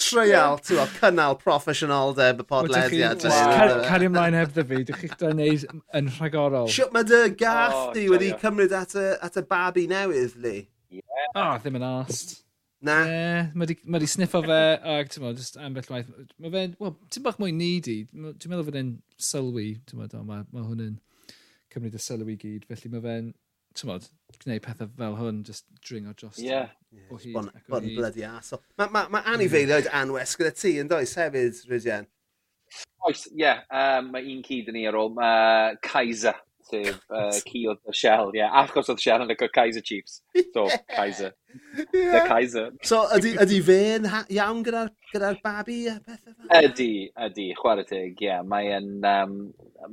treial, ti'n gwybod, cynnal proffesionaldeb y podlediad. Wow. Cari ymlaen heb dda fi, dwi'n chi'ch da'n neud yn rhagorol. Siwt mae dy gath oh, di wedi cymryd at y, at y babi newydd, Lee. Yeah. Oh, ddim yn ast. Na. Yeah, mae di, ma sniffo fe, ac ti'n meddwl, just ambell waith. Mae fe, wel, ti'n bach mwy needy. Dwi'n meddwl fod e'n sylwi, ti'n meddwl, mae ma hwn yn cymryd y sylwi gyd. Felly mae fe'n, ti'n meddwl, gwneud pethau fel hwn, just dringo dros. Ie. O hyd bon, ac o bon hyd. bloody aso. Mae ma, ma anifeiliaid yeah. anwes gyda ti yn does hefyd, Rydian. Oes, ie. Yeah, um, mae un cyd yn ni ar ôl. Mae Kaiser sef uh, ci oedd y Shell, ie. Yeah. Achos oedd Shell yn lygo Kaiser Chiefs. So, yeah. Kaiser. Yeah. The Kaiser. So, ydy, ydy fe'n iawn gyda'r gyda babi a pethau fel? Ydy, ydy, chwarae teg, ie. Yeah. Mae'n um,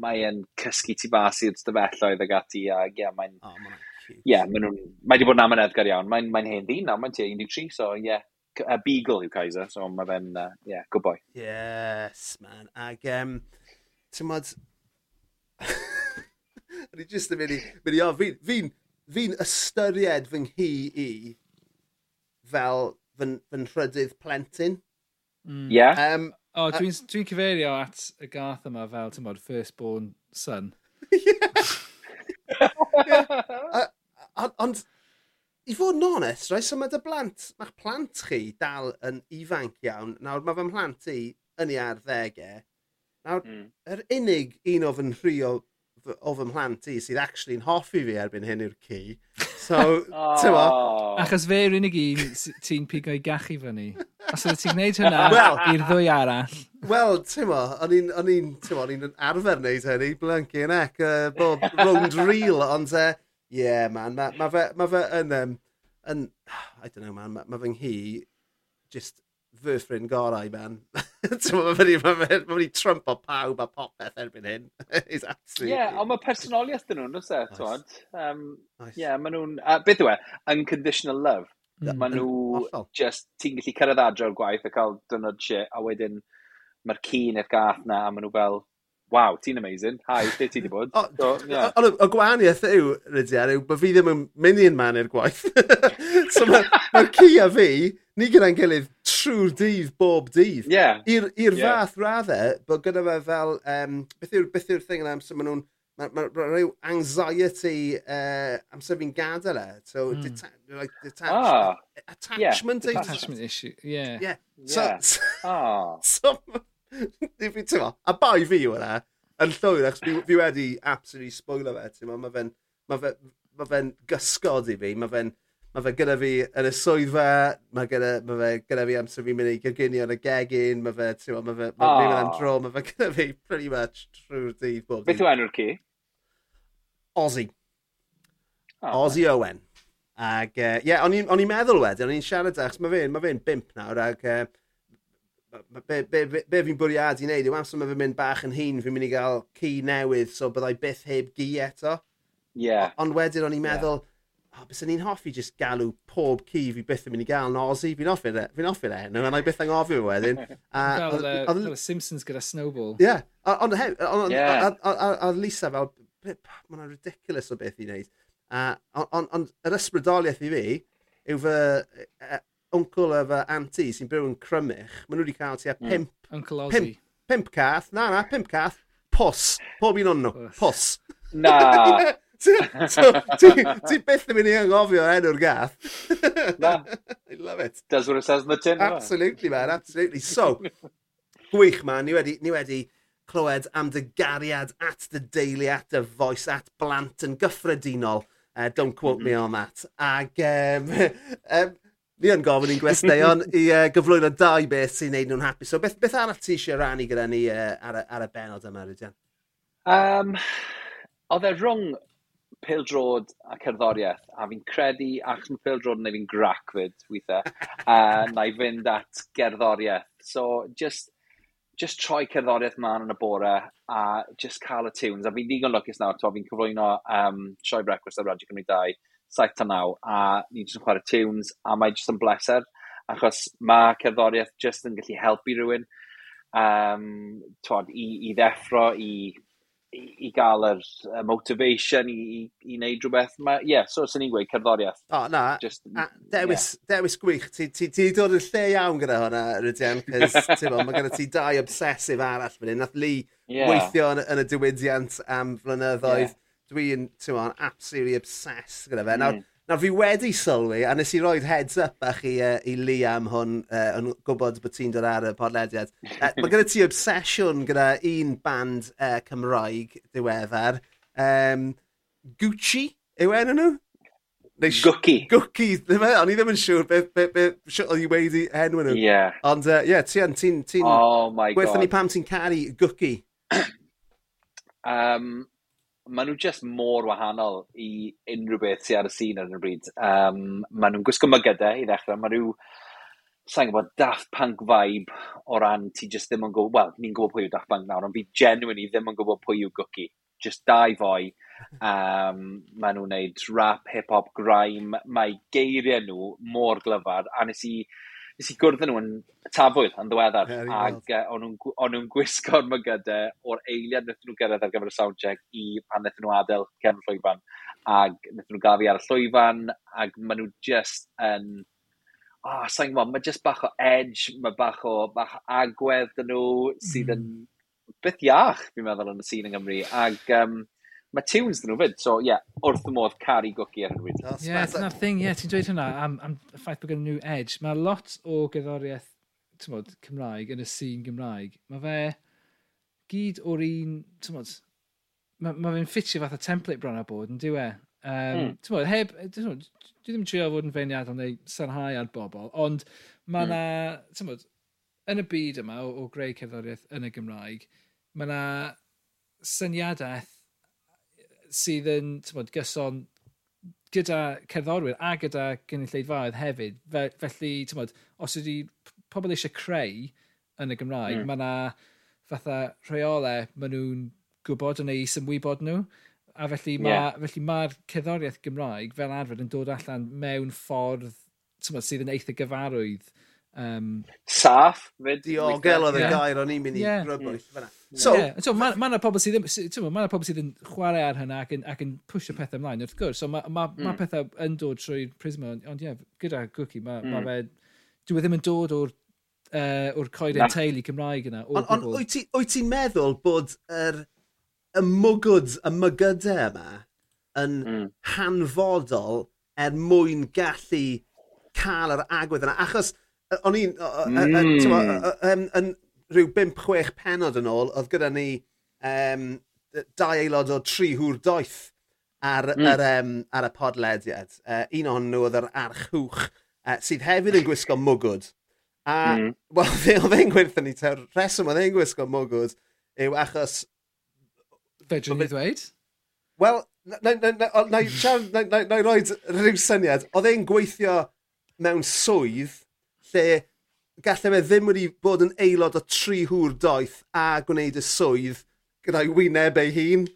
mae cysgu tu bas i'r stafelloedd ag ati, a ie, yeah, mae'n... Oh, mae'n Ie, yeah, mae wedi bod yn amyneddgar iawn. Mae'n mae hen ddyn nawr, mae'n tua 13, so ie. Yeah. A beagle yw Kaiser, so mae fe'n, Ie, uh, yeah, good boy. Yes, man. Ag, um, ti'n modd... O'n i jyst yn mynd i, mynd i o, fi'n fi, fi ystyried fy nghi i fel fy, fy rhydydd plentyn. Mm. Yeah. Um, o, oh, dwi'n dwi, cyfeirio at y gath yma fel, ti'n bod, firstborn son. Ond, i fod yn onest, rhaid, so mae dy blant, mae'ch plant chi dal yn ifanc iawn. Nawr, mae fy mhlant i yn ei arddegau. Nawr, mm. yr unig un o fy nhrio o fy mhlant i sydd actually'n hoffi fi erbyn hyn yw'r ci. So, oh. Achos fe yw'r unig un ti'n pigo i gachu fyny. Os oedd ti'n gwneud hynna well, i'r ddwy arall. Wel, ti'n mo, o'n i'n ti'n o'n i'n arfer wneud hynny, blank yn ec, uh, bob rownd reel, ond ie, uh, yeah, man, mae ma fe, ma fe yn, um, yn, I don't know man, mae ma fy nghi just fy ffrind gorau, man. mae wedi trump o pawb a popeth erbyn hyn. He's absolutely... Yeah, ond mae personoliaeth dyn nhw'n, dwi'n e, nice. twod. Um, nice. yeah, maen nhw'n... Uh, beth yw e? Unconditional love. Mm. Maen nhw just... Ti'n gallu cyrraedd adre o'r gwaith a cael dynod shit, a wedyn mae'r cyn e'r gath na, a maen nhw fel, waw, ti'n amazing, hi, lle ti di bod? O, so, yeah. o, o gwahaniaeth yw, Rydian, yw, bod fi ddim yn mynd i'n man i'r gwaith. so mae'r ma ci a fi, ni gyda'n gilydd trwy'r dydd bob dydd. Yeah. I'r yeah. fath raddau, bod gyda fe fel, um, beth yw'r beth yw thing yna so maen nhw'n, mae ma, ma rhyw anxiety uh, amser fi'n gadael e. So, mm. deta like, detach ah. attachment, yeah. detachment issue. Yeah. yeah. So, yeah. so, ah. so a bai fi yw yna, yn llwyr, achos fi, fi wedi absolutely spoiler fe, ti'n ma, mae fe'n ma fe, ma fe gysgod i fi, mae fe'n Mae fe gyda fi yn y swyddfa, mae gyda, ma fe gyda fi amser fi'n mynd i gyginio yn y gegin, mae fe, ti'n ma, mae fe, mae fi'n mynd am ah. dro, mae fe gyda fi pretty much trwy'r dydd bob dydd. Beth yw enw'r ci? Ozzy. Oh, Ozzy Owen. Ac, ie, uh, yeah, o'n i'n meddwl wedyn, o'n i'n siarad, achos mae fe'n ma fe bimp nawr, ac uh, be, be, be, be fi'n bwriadu i wneud yw amser mae fi'n mynd bach yn hun, fi'n mynd i gael ci newydd, so byddai byth heb gi eto. Yeah. Ond wedyn o'n i'n meddwl, yeah. oh, bys ni'n hoffi jyst galw pob ci fi byth yn mynd i gael yn Ozzy, Fi'n offi le, fi'n offi le, no, a byth angofio fe wedyn. Fel y Simpsons gyda Snowball. Ie, ond a a, Lisa fel, mae'n ridiculous o beth i wneud. Ond yr ysbrydoliaeth i fi yw fy uh, wncl uh, a fy anti sy'n byw yn crymich, maen nhw wedi cael tua mm. pimp... Uncle Ozzy. Pimp, pimp cath, na na, pimp cath, pos, pob un o'n nhw, pos. Na! Ti byth yn mynd i anghofio enw'r gath. Na. I love it. Does what it says in the tin. Absolutely, man, absolutely. So, gwych man, ni wedi, ni wedi clywed am dy gariad at dy deulu, at dy foes, at blant yn gyffredinol. Uh, don't quote mm -hmm. me on that. Ag, um, um, Ni yn gofyn i'n gwesteion i uh, gyflwyno dau beth sy'n neud nhw'n hapus. So beth, beth arall ti eisiau rannu gyda ni uh, ar, y, ar y benod yma, Rydian? Um, oedd e rhwng pildrod a cerddoriaeth, a fi'n credu, achos mae pildrod yn neu fi'n grac fyd, weithiau, uh, na i fynd at gerddoriaeth. So, just, just troi cerddoriaeth man yn y bore a just cael y tunes. A fi'n digon lwcus nawr, to fi'n cyflwyno um, Sioe Brecwast ar Radio Cymru 2 saith a naw, a ni jyst yn chwarae tunes, a mae jyst yn bleser, achos mae cerddoriaeth jyst yn gallu helpu rhywun um, twod, i, i ddeffro, i, i, i gael yr uh, motivation i, i, i wneud rhywbeth. Ie, yeah, so sy'n ni'n gweud cerddoriaeth. O, oh, na. Just, a, dewis, yeah. dewis gwych. Ti, ti, ti dod yn lle iawn gyda hwnna, Rydian, cys mae gyda ti dau obsesif arall fan hyn. Nath Lee yeah. weithio yn, yn y diwydiant am flynyddoedd. Yeah dwi'n, ti'n ma'n, absolutely obsessed gyda fe. Hmm. Nawr, mm. nawr fi wedi sylwi, a nes i roed heads up bach i, uh, i Liam hwn, uh, yn gwybod bod ti'n dod ar y podlediad. Uh, mae gyda ti obsesiwn gyda un band uh, Cymraeg diweddar. Um, Gucci yw e enw nhw? Neu Gwci. Gwci, ddim e? O'n i ddim yn siŵr beth be, be, be, oedd i wedi enw nhw. Ie. Yeah. Ond, ie, uh, yeah, ti'n... Ti, ti, oh my god. Gwerthon ni pam ti'n caru Gwci. um, maen nhw just mor wahanol i unrhyw beth sydd ar y sîn ar y bryd. Um, maen nhw'n gwisgo mygydau i ddechrau. Maen nhw, sa'n gwybod, daft punk vibe o ran ti just ddim yn gwybod, wel, ni'n gwybod pwy yw daft punk nawr, ond fi genuinely ddim yn gwybod pwy yw gwci. Just dau foi. Um, maen nhw'n neud rap, hip-hop, grime. Mae geiriau nhw mor glyfar. A nes i nes i gwrdd nhw yn tafwyl yn ddiweddar, yeah, ac uh, o'n nhw'n gwisgo'r mygydau o'r eiliad wnaethon nhw gyrraedd ar gyfer y soundcheck i pan wnaethon nhw adael cefn llwyfan, ac wnaethon nhw gael fi ar y llwyfan, ac maen nhw just yn... Um, oh, sa'n gwybod, mae just bach o edge, mae bach o bach agwedd dyn nhw sydd yn mm. beth iach, fi'n meddwl, yn y sîn yng Nghymru. Ac um, mae tunes dyn nhw fyd, so ie, yeah, wrth y modd caru gogi ar hynny. Ie, yeah, dyna'r thing, ie, yeah, ti'n dweud hwnna am, am y ffaith bod gen nhw edge. Mae lot o gyddoriaeth mod, Cymraeg yn y sîn Gymraeg. Mae fe gyd o'r un, ti'n mod, mae ma fe'n ffitio fath o template bron a bod yn diwe. Um, mm. mod, heb, dwi ddim trio fod yn feiniadol neu sarhau ar bobl, ond mae yna, hmm. mm. ti'n mod, yn y byd yma o, o greu cerddoriaeth yn y Gymraeg, mae yna syniadaeth sydd yn bod, gyson gyda cerddorwyr a gyda gynulleidfaoedd hefyd. Fe, felly, bod, os ydy pobl eisiau creu yn y Gymraeg, mm. mae yna fatha rheolau maen nhw'n gwybod yn ei symwybod nhw. A felly mae'r yeah. ma cerddoriaeth Gymraeg fel arfer yn dod allan mewn ffordd bod, sydd yn eitha gyfarwydd Um, Saff. Diogel oedd y gair o'n i'n mynd i yeah. grybwyll. Yeah. So, yeah. so mae yna ma, ma pobl sydd ma pobl sydd yn chwarae ar hynna ac yn, ac yn pwysio pethau ymlaen, wrth gwrs. So mae ma, mm. ma pethau yn dod trwy'r prisma, ond ie, yeah, gyda Gwci, mae mm. ma fe, dwi e ddim yn dod o'r uh, o'r coed yn teulu Cymraeg yna. Ond on, wyt ti'n ti, ti meddwl bod yr er, y mwgwd, y mygydau yma yn mm. hanfodol er mwyn gallu cael yr agwedd yna? Achos o'n i'n, hmm. yn rhyw 5-6 penod yn ôl, oedd gyda ni um, dau aelod o tri hwr doeth ar, mm. ar, um, ar y podlediad. Uh, un o'n nhw oedd yr archwch, uh, sydd hefyd yn gwisgo mwgwd. A, mm. wel, fe oedd e'n gwerthu ni, te'r reswm oedd e'n gwisgo mwgwd yw achos... Fe dwi'n ei ddweud? Wel, na i roi rhyw syniad. Oedd e'n gweithio mewn swydd lle gallai fe ddim wedi bod yn aelod o tri hŵr doeth a gwneud y swydd gyda'i wyneb ei hun.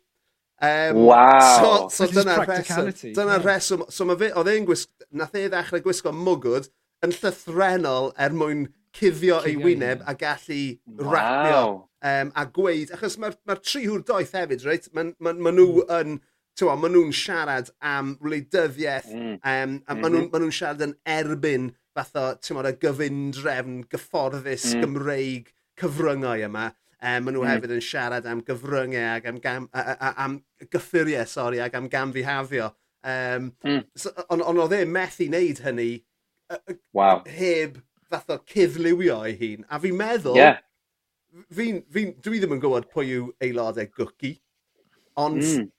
Um, wow! So, so dyna'r reswm. Dyna yeah. reswm. So mae fe, oedd e'n gwisgo, nath e ddechrau gwisgo mwgwd yn llythrenol er mwyn cuddio ei wyneb a gallu wow. rapio um, a gweud, achos mae'r ma, tri hwr doeth hefyd, reit? Mae ma, ma nhw mm. yn, tywa, ma nhw'n siarad am wleidyddiaeth, mm. um, a ma mhm. nhw'n mm -hmm. nhw siarad yn erbyn fath o, ti'n y gyfundrefn gyfforddus mm. Gymreig cyfryngau yma. Eh, e, maen nhw mm. hefyd yn siarad am gyfryngau ac am, gam, a, a, am gyffuriau, sori, ac am gamfihafio. Um, mm. so, ond on oedd e methu wneud hynny wow. heb fath o cyflywio ei hun. A fi'n meddwl, yeah. fi, fi, dwi ddim yn gwybod pwy yw aelodau gwci, ond mm.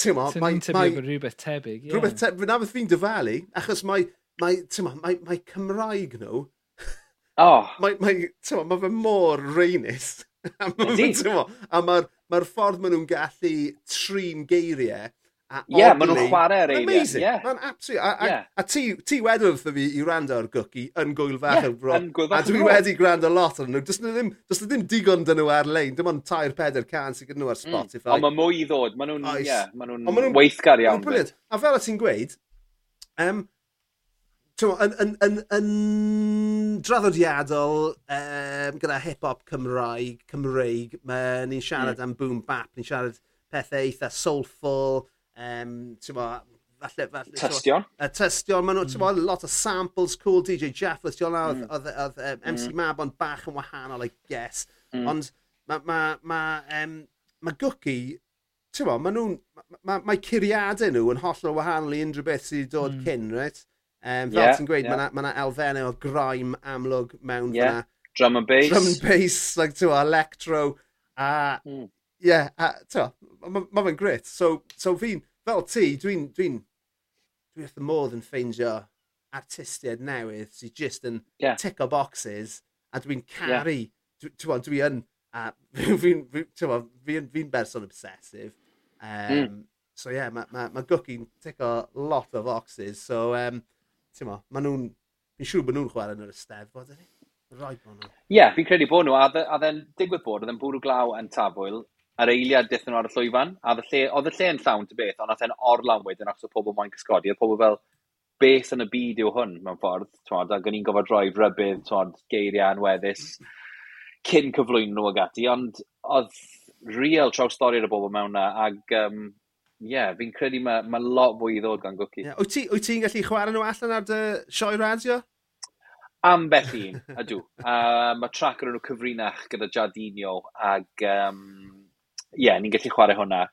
Ti'n mo, so mae... Ti'n rhywbeth tebyg, ie. Yeah. Rhywbeth tebyg, na fydd fi'n dyfalu, achos mae mae, ma, mae, mae Cymraeg nhw, oh. mae, mae, ma, mae fe mor reinus. a mae'r ma, ffordd maen nhw'n gallu trin geiriau, Ie, yeah, maen nhw'n chwarae ar eiriau. Amazing, yeah. maen absolutely. A, a, yeah. a ti, ti wedi wrth fi i wrando ar gwci yn gwyl fach yeah, bro. A dwi wedi gwrando lot ar nhw. Does na ddim, does na ddim digon dyn nhw ar-lein. Dim ond 3-4 can sy'n gyda nhw ar mm. Spotify. Mm. Ond mae mwy i ddod. Maen nhw'n yeah, ma nhw weithgar iawn. Brilliant. A fel o ti'n gweud, um, t'mo' yn yn yn yn draddodiadol um, gyda hip hop Cymraeg Cymreig ni'n siarad... mm. ...am boom bap ni'n siarad pethau eitha soulful yym t'mo' falle falle... Tystion. Y tystion, maen nhw t'mod mm. lot o samples cool DJ Jeff oedd mm. oedd, odd um, MC mm. Mab ond bach yn wahanol I guess. Mm. Ond mae ma' ma' um, ma' Gwci, ti'n t'mod ma' nhw'n mae ma, ma, ma curiadau nhw yn hollol wahanol i unrhyw beth sydd wedi dod mm. cyn right? Um, fel yeah, ti'n gweud, yeah. mae yna ma, elfennau o graim amlwg mewn yeah. fyna. Drum and bass. Drum and bass, like, twa, electro. A, mm. yeah, a, twa, mae ma fe'n grit. So, so fi'n, fel ti, dwi'n, dwi'n, dwi wrth y modd yn ffeindio artistiaid newydd sydd just yn yeah. tick o boxes a dwi'n caru, yeah. dwi'n dwi yn, a fi'n fi, fi, fi berson obsessive. Um, mm. So ie, yeah, mae ma, ma, ma tick o lot o boxes, so um, ti'n mo, maen nhw'n, fi'n siŵr bod nhw'n chwarae yn yr ysteddfod, ydy? Rhaid bod nhw. Ie, yeah, fi'n credu bod nhw, a dde'n digwydd bod, oedd yn bwrw glaw yn tafwyl, ar eiliad dethon nhw ar y llwyfan, a lle, oedd y lle yn llawn ty beth, ond oedd or lawn wedyn achos o pobl moyn cysgodi, oedd pobl fel, beth yn y byd yw hwn mewn ffordd, twod, ac o'n i'n gofod rhoi rybydd, twod, geiriau anweddus, cyn cyflwyn nhw ag ati, ond oedd real traw stori ar y bobl mewn na, ac um, ie, yeah, fi'n credu mae ma lot fwy i ddod gan gwci. Yeah. Wyt ti'n ti gallu chwarae nhw allan ar dy sioe radio? Am beth un, ydw. Uh, mae trac ar nhw cyfrinach gyda Jardinio ac um, ie, yeah, ni'n gallu chwarae hwnna.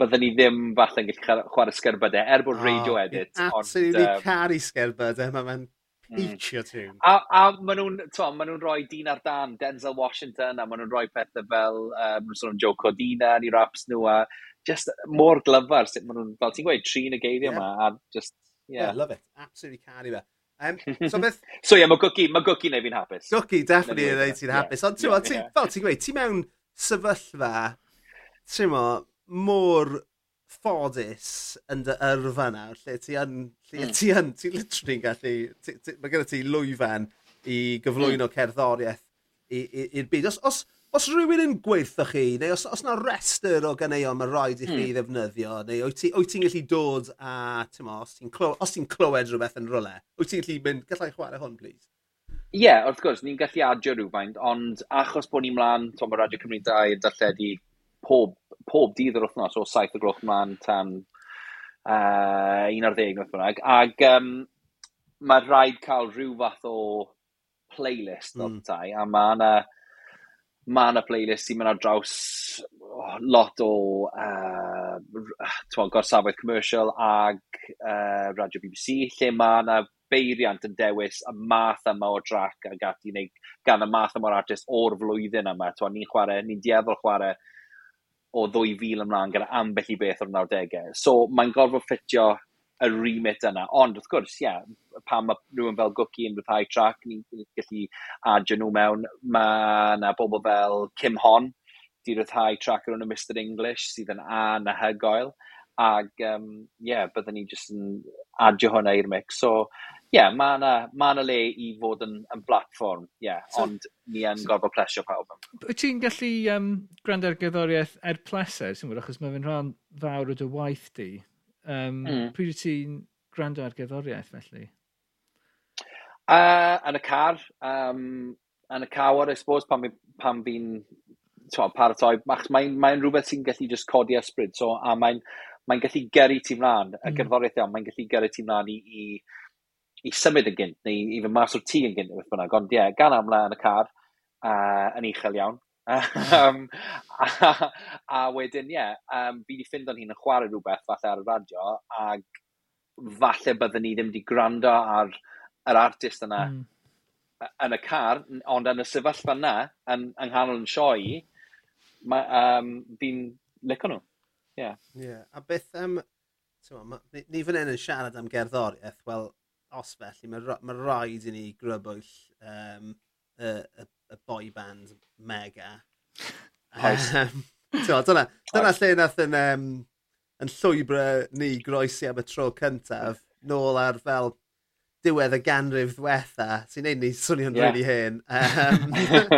Byddwn ni ddim falle'n gallu chwarae sgerbydau, er bod oh, radio edit. Absolutely ond, um, caru sgerbydau, mae'n Hmm. Heitio ti. A, a maen nhw'n ma nhw rhoi dyn ar dan, Denzel Washington, a maen nhw'n rhoi pethau fel, um, sôn Joe Codina, ni raps nhw, a just mor glyfar sut maen nhw'n, fel ti'n gweud, trin y geiriau yma, yeah. a just, yeah. yeah. love it, absolutely caru fe. Um, so, beth... so yeah, mae Gwci, mae Gwci neu fi'n hapus. Gwci, definitely yn neud ti'n hapus. Ond ti'n fel ti'n gweud, ti mewn sefyllfa, ti'n mo, mor ffodus yn dy yrfa nawr, lle ti yn, lle mm. ti yn, ti literally gallu, ti, ti, mae gyda ti lwyfan i gyflwyno mm. cerddoriaeth i'r byd. Os, os, os rhywun yn gweithio chi, neu os, os na restr o ganeuon mae rhaid i chi mm. ddefnyddio, neu wyt ti'n ti gallu dod a, ti'n os ti'n clywed, os ti clywed rhywbeth yn rhywle, wyt ti'n gallu mynd, gallai chwarae hwn, please? Ie, yeah, wrth gwrs, ni'n gallu adio rhywfaint, ond achos bod ni'n mlaen, Tom Radio Cymru 2, yn darlledu pob, pob dydd yr wythnos o saith o gloch man tan uh, 11 beth bynnag. Ac um, mae rhaid cael rhyw fath o playlist mm. o'r tai, a mae yna mae yna playlist sy'n mynd ar draws oh, lot o uh, gorsafoedd commercial ag uh, radio BBC, lle mae yna beiriant yn dewis y math yma o drac ag ati, neu gan y math yma o'r artist o'r flwyddyn yma. Ni'n chwarae, ni'n dieddol chwarae o 2000 ymlaen gyda ambell i beth o'r 90au. So mae'n gorfod ffitio y remit yna. Ond wrth gwrs, ie, yeah, pan mae rhywun fel Gwci yn rhyddhau trac, ni'n gallu adio nhw mewn. Mae yna bobl fel Kim Hon, di rhyddhau trac yn Mr English, sydd yn anahygoel. Ac, ie, um, yeah, byddwn ni jyst yn adio hwnna i'r mix. So, ie, mae yna ma le i fod yn, yn blatfform, ie, yeah, so, ond ni yn so, gorfod plesio pawb. Wyt ti'n gallu um, gwrando ar gyddoriaeth er pleser, sy'n gwybod, achos mae fe'n rhan fawr o dy waith di. Um, mm. Pryd wyt ti'n gwrando ar gyddoriaeth felly? Uh, yn y car, um, yn y cawr, I suppose, pan, pan fi'n paratoi, mae'n mae rhywbeth sy'n gallu just codi ysbryd, so, a mae'n mae gallu gyrru ti mlaen, y mm. gerddoriaeth iawn, mae'n gallu gyrru ti mlaen i, i i symud yn gynt, neu i fy mas o'r tŷ yn gynt, beth bynnag. Ond ie, yeah, gan amla yn y car, uh, yn uchel iawn. um, a, a, wedyn, ie, yeah, um, fi wedi ffind o'n hun yn chwarae rhywbeth falle ar y radio, ac falle byddwn ni ddim wedi gwrando ar yr artist yna mm. yn y car, ond yn y sefyllfa yna, yn, yng nghanol yn sioi, um, fi'n licio nhw. Ie. Yeah. Yeah. A beth, um, ma, ni, ni fan hyn yn siarad am gerddoriaeth, wel, os felly, mae, ma rhaid i ni grybwyll um, y, y, y boy band mega. Oes. Um, dyna, dyna lle nath yn, um, yn llwybrau ni groesi am y tro cyntaf, nôl ar fel diwedd y ganrif ddiwetha, sy'n neud ni swnio'n yeah. really hen. Um,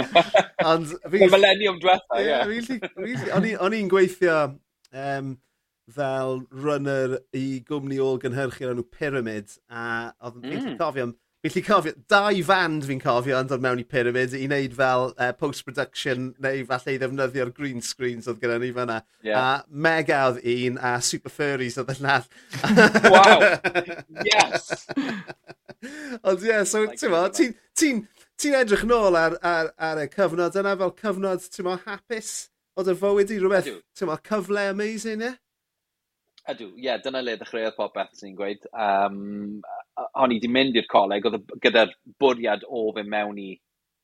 ond... Y millennium diwetha, ie. O'n i'n gweithio um, fel runner i gwmni ôl gynhyrchu o'n nhw Pyramid a oedd yn mm. cofio Fi'n cofio, dau fand fi'n cofio yn dod mewn i Pyramid i wneud fel uh, post-production neu falle i ddefnyddio'r green screens oedd gyda ni fyna. Yeah. A mega oedd un a super furries oedd yn llall. wow! yes! Ond ie, yeah, so like ti'n ti, ti, ti edrych nôl ar, ar, ar y cyfnod yna fel cyfnod, ti'n mo, hapus? Oedd y fywyd i rhywbeth, ti'n mo, cyfle amazing, ie? Yeah? Ydw, ie, yeah, dyna le ddechreuodd popeth, sy'n gweud. Um, o'n i wedi mynd i'r coleg, oedd gyda'r bwriad o fe mewn i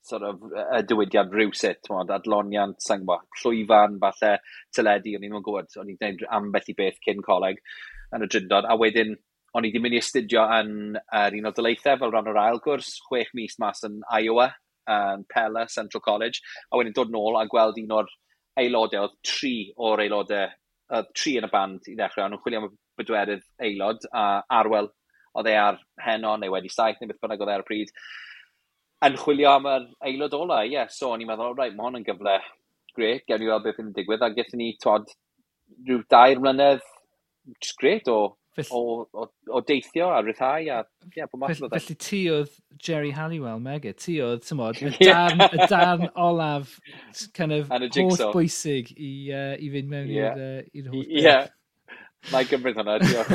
sort of, y diwydiad rhywsit, mod, adloniant, sa'n gwybod, llwyfan, falle, teledu, o'n i'n mynd gwybod, o'n i'n gwneud ambell i beth cyn coleg yn y drindod, a wedyn o'n i wedi mynd i astudio yn yr un o dyleithau fel rhan o'r ail gwrs, chwech mis mas yn Iowa, yn Pella, Central College, a wedyn dod nôl a gweld un o'r aelodau, oedd tri o'r aelodau uh, tri yn y band i ddechrau, ond nhw'n chwilio am y bedwerydd aelod, a Arwel, oedd e ar heno, neu wedi saith, neu beth bynnag oedd e ar y pryd, yn chwilio am yr aelod ola, ie. Yeah. So, o'n i'n meddwl, rhaid, mae hwn yn gyfle gret, gewn ni weld beth yn digwydd, a gyda ni, twod, rhyw dair mlynedd, just gret o Fell... o, o, o, deithio a ryddhau a yeah, bod math o Felly ti oedd Jerry Halliwell mega, ti oedd, ti'n modd, y darn, y darn olaf kind of holl bwysig i, uh, i fynd mewn yeah. i'r uh, holl beth. Yeah. Mae gymryd hwnna, diolch.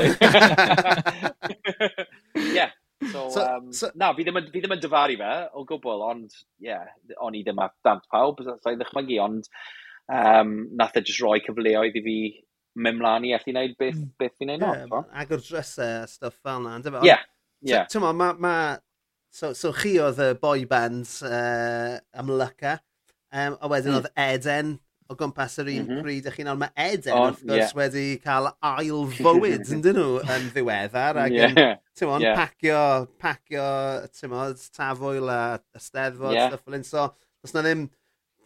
yeah. So, so, um, so, na, fi ddim, fi ddim yn dyfaru fe, o gwbl, ond, yeah, o'n i ddim at dant pawb, so i ddechmygu, ond um, nath e jyst roi cyfleoedd i fi mynd mlaen i allu wneud beth, hmm. beth fi'n neud yeah, not. Agor drysau a stuff fel na. Ie. Yeah, yeah. Ti'n ma, ma, so, so chi oedd y boy bands uh, amlyca, um, a wedyn mm. oedd Eden o gwmpas yr un mm -hmm. pryd ych chi'n ond mae Eden On, wrth gwrs yeah. wedi cael ail fywyd yn dyn nhw yn ddiweddar ac yeah. yn mwyn, yeah. pacio, pacio ti'n mwyn, tafwyl a ysteddfod yeah. stuff fel un. So, os na ddim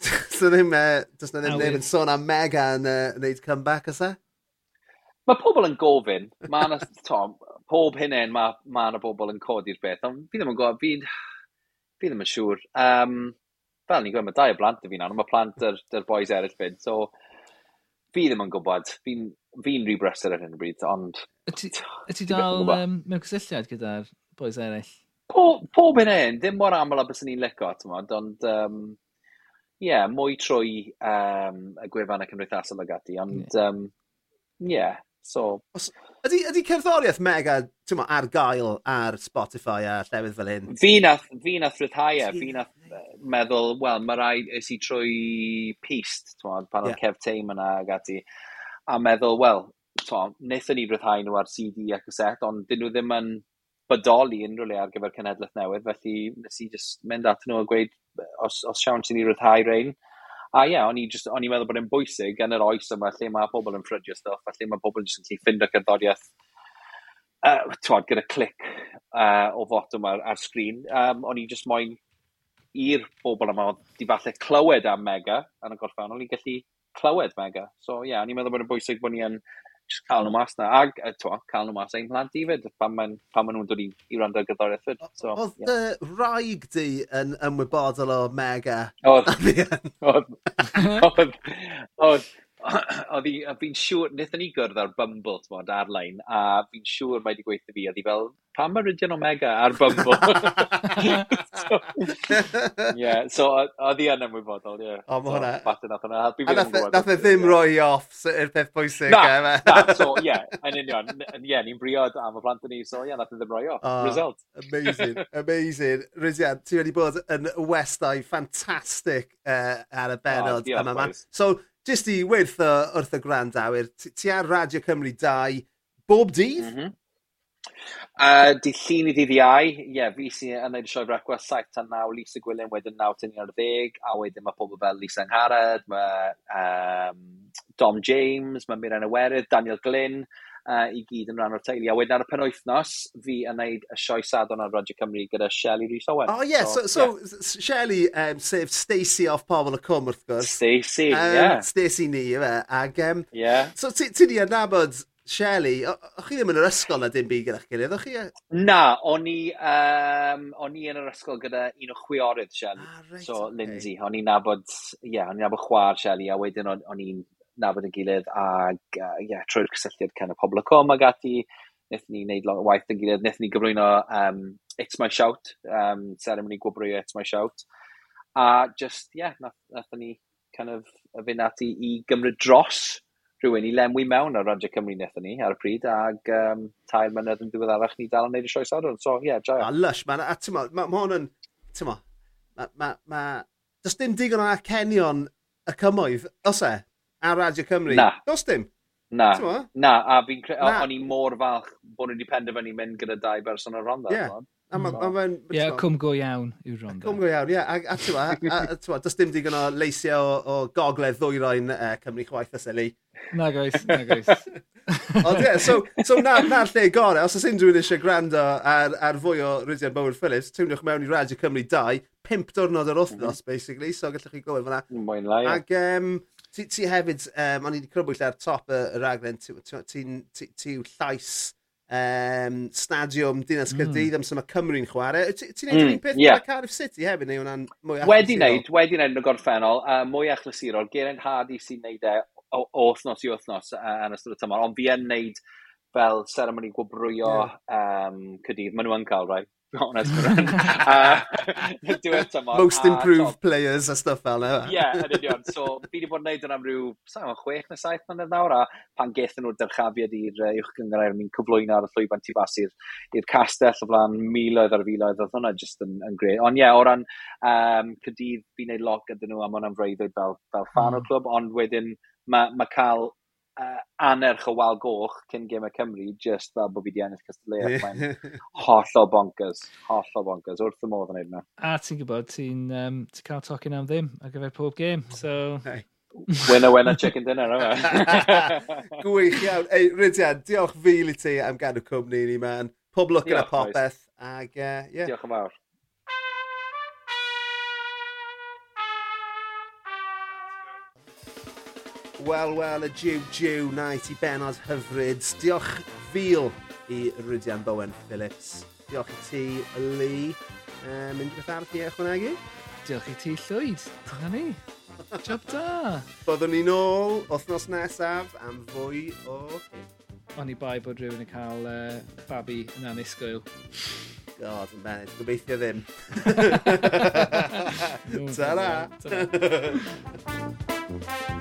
so ddim, uh, does na ddim neb yn sôn am mega yn uh, neud comeback ysa? E? Mae pobl yn gofyn, mae yna, Tom, pob hynny'n mae ma yna pobl yn codi'r beth, ond fi ddim yn gwybod, fi, fi ddim yn siŵr. Um, fel ni'n gwybod, mae dau o blant y fi nawr, mae plant yr, yr boys eraill fyd, so fi ddim yn gwybod, fi'n fi rhy brysur ar hyn o bryd, ond... Ydy dal um, mewn cysylltiad gyda'r boys eraill? Po, Pob, yn un, dim mor aml a bys ni'n licio, lico, ond... Um, yeah, mwy trwy um, y gwefan y cymdeithasol ag ati, ond yeah. um, yeah, so... Os, ydy, ydy cerddoriaeth mega ma, ar gael ar Spotify a llefydd fel hyn? Fi nath, fi nath rhyddhau e, fi nath e, meddwl, wel, mae rai ys i trwy pist, pan yeah. oedd Kev Tame yna ag ati, a meddwl, wel, wnaethon ni rhyddhau nhw ar CD ac y set, ond dyn nhw ddim yn bodoli unrhyw le ar gyfer cenedlaeth newydd, felly nes i just mynd at nhw a gweud, os, os siawns i ni ryddhau rhain. A ie, yeah, o'n i'n on i meddwl bod e'n bwysig yn yr oes yma lle mae pobl yn ffrydio stuff a lle mae pobl jyst yn gallu ffindio cerddoriaeth uh, twad, gyda clic uh, o fot yma ar, ar sgrin. Um, o'n i just moyn i'r bobl yma di falle clywed am Mega yn y gorffan, o'n i'n gallu clywed Mega. So ie, yeah, o'n i'n meddwl bod e'n bwysig bod ni yn just cael nhw mas na. Ag, twa, cael nhw mas ein plant i fyd, pan maen, pan maen nhw'n dod i, i rand o'r gyddoriaeth fyd. So, Oedd dy yeah. rhaeg di yn ymwybodol o mega? Oedd. Oedd. Oedd. oedd hi, fi'n siŵr, wnaethon ni gwrdd ar Bumble, t'mod, ar-lein, a fi'n siŵr mae wedi gweithio fi, oedd hi fel, pam mae Rydion Omega ar Bumble? so, yeah, so oedd hi yn ymwybodol, ie. O, mae hwnna. Fath nath hwnna. E- nath e ddim roi off, i'r peth bwysig. Na, na, so, ie, yn union. Ie, ni'n briod am y plant ni, so ie, nath e ddim roi off. Oh, Result. Amazing, amazing. Rydion, ti wedi bod yn westau ffantastig uh, ar y benod oh, yma. So, jyst i weithio wrth y gwrandawyr, ti ar Radio Cymru 2 bob dydd? Mm -hmm. Uh, di llun i ddydd iau, ie, yeah, fi sy'n yn gwneud y sioe brecwast, saith tan naw, Lisa Gwilym, wedyn naw tan un ar ddeg, a wedyn mae pobl fel Lisa Angharad, mae um, Dom James, mae Miran Ewerydd, Daniel Glyn, uh, i gyd yn rhan o'r teulu. A wedyn ar y penwythnos, fi yn neud y sioe sadon ar Radio Cymru gyda Shelley Rhys Owen. Oh, yeah, so, so, so yeah. so Shelley, um, sef Stacey off pobl y cwm wrth gwrs. Stacey, um, yeah. Stacey ni, yw e. Ag, um, yeah. So, ti, di adnabod Shelley, o'ch chi ddim yn yr ysgol na dim byd gyda'ch gilydd, o'ch chi? Na, o'n i, um, o'n i yn yr ysgol gyda un o chwiorydd Shelley, ah, right, so okay. Lindsay. O'n i'n nabod, ie, yeah, o'n i'n nabod chwa'r Shelley, a wedyn o'n i'n nabod yn gilydd ac uh, yeah, trwy'r cysylltiad can y pobl y com ag ati, wnaethon ni wneud lot o waith yn gilydd, wnaethon ni gyflwyno um, It's My Shout, um, ceremony gwobrwyo It's My Shout, a just, yeah, wnaethon ni kind of fynd ati i gymryd dros rhywun i lenwi mewn ar Radio Cymru wnaethon ni ar y pryd, ac um, tair mynydd yn ddiweddarach ni dal yn neud y sioes ar. So, ie, yeah, joio. A lush, man. A ti'n ma, ma, ma hwn yn, ti'n ma, ma, ma, ma, does dim digon o acenion y cymoedd, os e? ar Radio Cymru? Na. Dos dim? Na, na, a fi'n credu, o'n i mor falch bod ni wedi penderfynu mynd gyda dau berson o'r ronda. Yeah. Ie, yeah, mm. cwm go iawn yw'r ronda. Cwm go iawn, ie. Yeah. A, a a, ma, does dim digon o leisiau o, o gogledd ddwyroen uh, e, Cymru chwaith a seli. Na goes, na goes. Ond ie, so, so na'r na lle gorau, os oes unrhyw un eisiau gwrando ar, ar fwy o Rydian Bowen Phillips, tiwnwch mewn i Radio Cymru 2, pimp diwrnod yr wythnos, mm -hmm. basically, so gallwch chi glywed fyna. Mwyn lai. Ac, um, ti, ti hefyd, um, o'n i wedi crybwyll ar top y, y raglen, ti'n ti, ti, ti llais um, stadiwm Dinas Cyrdydd mm. amser mae Cymru'n chwarae. Ti'n neud mm, un peth yeah. Cardiff City hefyd, neu hwnna'n mwy achlysurol? Wedi neud, wedi neud yn y gorffennol, uh, mwy achlysurol. Geraint Hardy sy'n neud e o, o wythnos i wythnos uh, yn ystod y tymor, ond fi yn neud fel seremoni gwobrwyo yeah. um, cydydd. Maen nhw yn cael, rai. Right? honest yn rhan. Diwedd tymor. Most improved top. players a stuff fel yna. Ie, yn union. So, fi wedi bod yn neud yn am ryw, sa'n chwech neu saith mlynedd nawr, a pan gethon nhw'r dyrchafiad i'r uwch gyngor mi'n cyflwyno ar y llwyfan tu fas i'r castell o flaen miloedd ar filoedd, oedd hwnna jyst yn, yn greu. Ond ie, yeah, o ran um, cydydd, fi'n neud lot gyda nhw am hwnna'n freuddwyd fel, fel fan o'r mm. clwb, ond wedyn mae ma cael uh, anerch o wal goch cyn gym y Cymru, just fel bod fi di ennill Castellea. Mae'n hollol bonkers, hollol bonkers, wrth y modd yn neud yna. A ti'n gwybod, ti'n um, ti cael tocyn am ddim ar gyfer pob gêm, so... Winner, winner, chicken dinner, yma. Gwych iawn. Ei, Rydian, diolch fil i ti am gadw cwmni ni, man. Pob lwc yn y popeth. Ag, uh, yeah. Diolch yn fawr. Wel, wel, y jiw jiw na i ti benod hyfryd. Diolch fil i Rydian Bowen Phillips. Diolch i ti, Lee. Um, mynd i beth arall i ychwanegu? Diolch i ti, Llwyd. Dyna ni. Job da. Byddwn ni nôl, wythnos nesaf am fwy o... O'n i bai bod rhywun yn cael uh, babi yn anusgwyl. God, yn bennyd. Gobeithio ddim. Ta-ra! Ta-ra!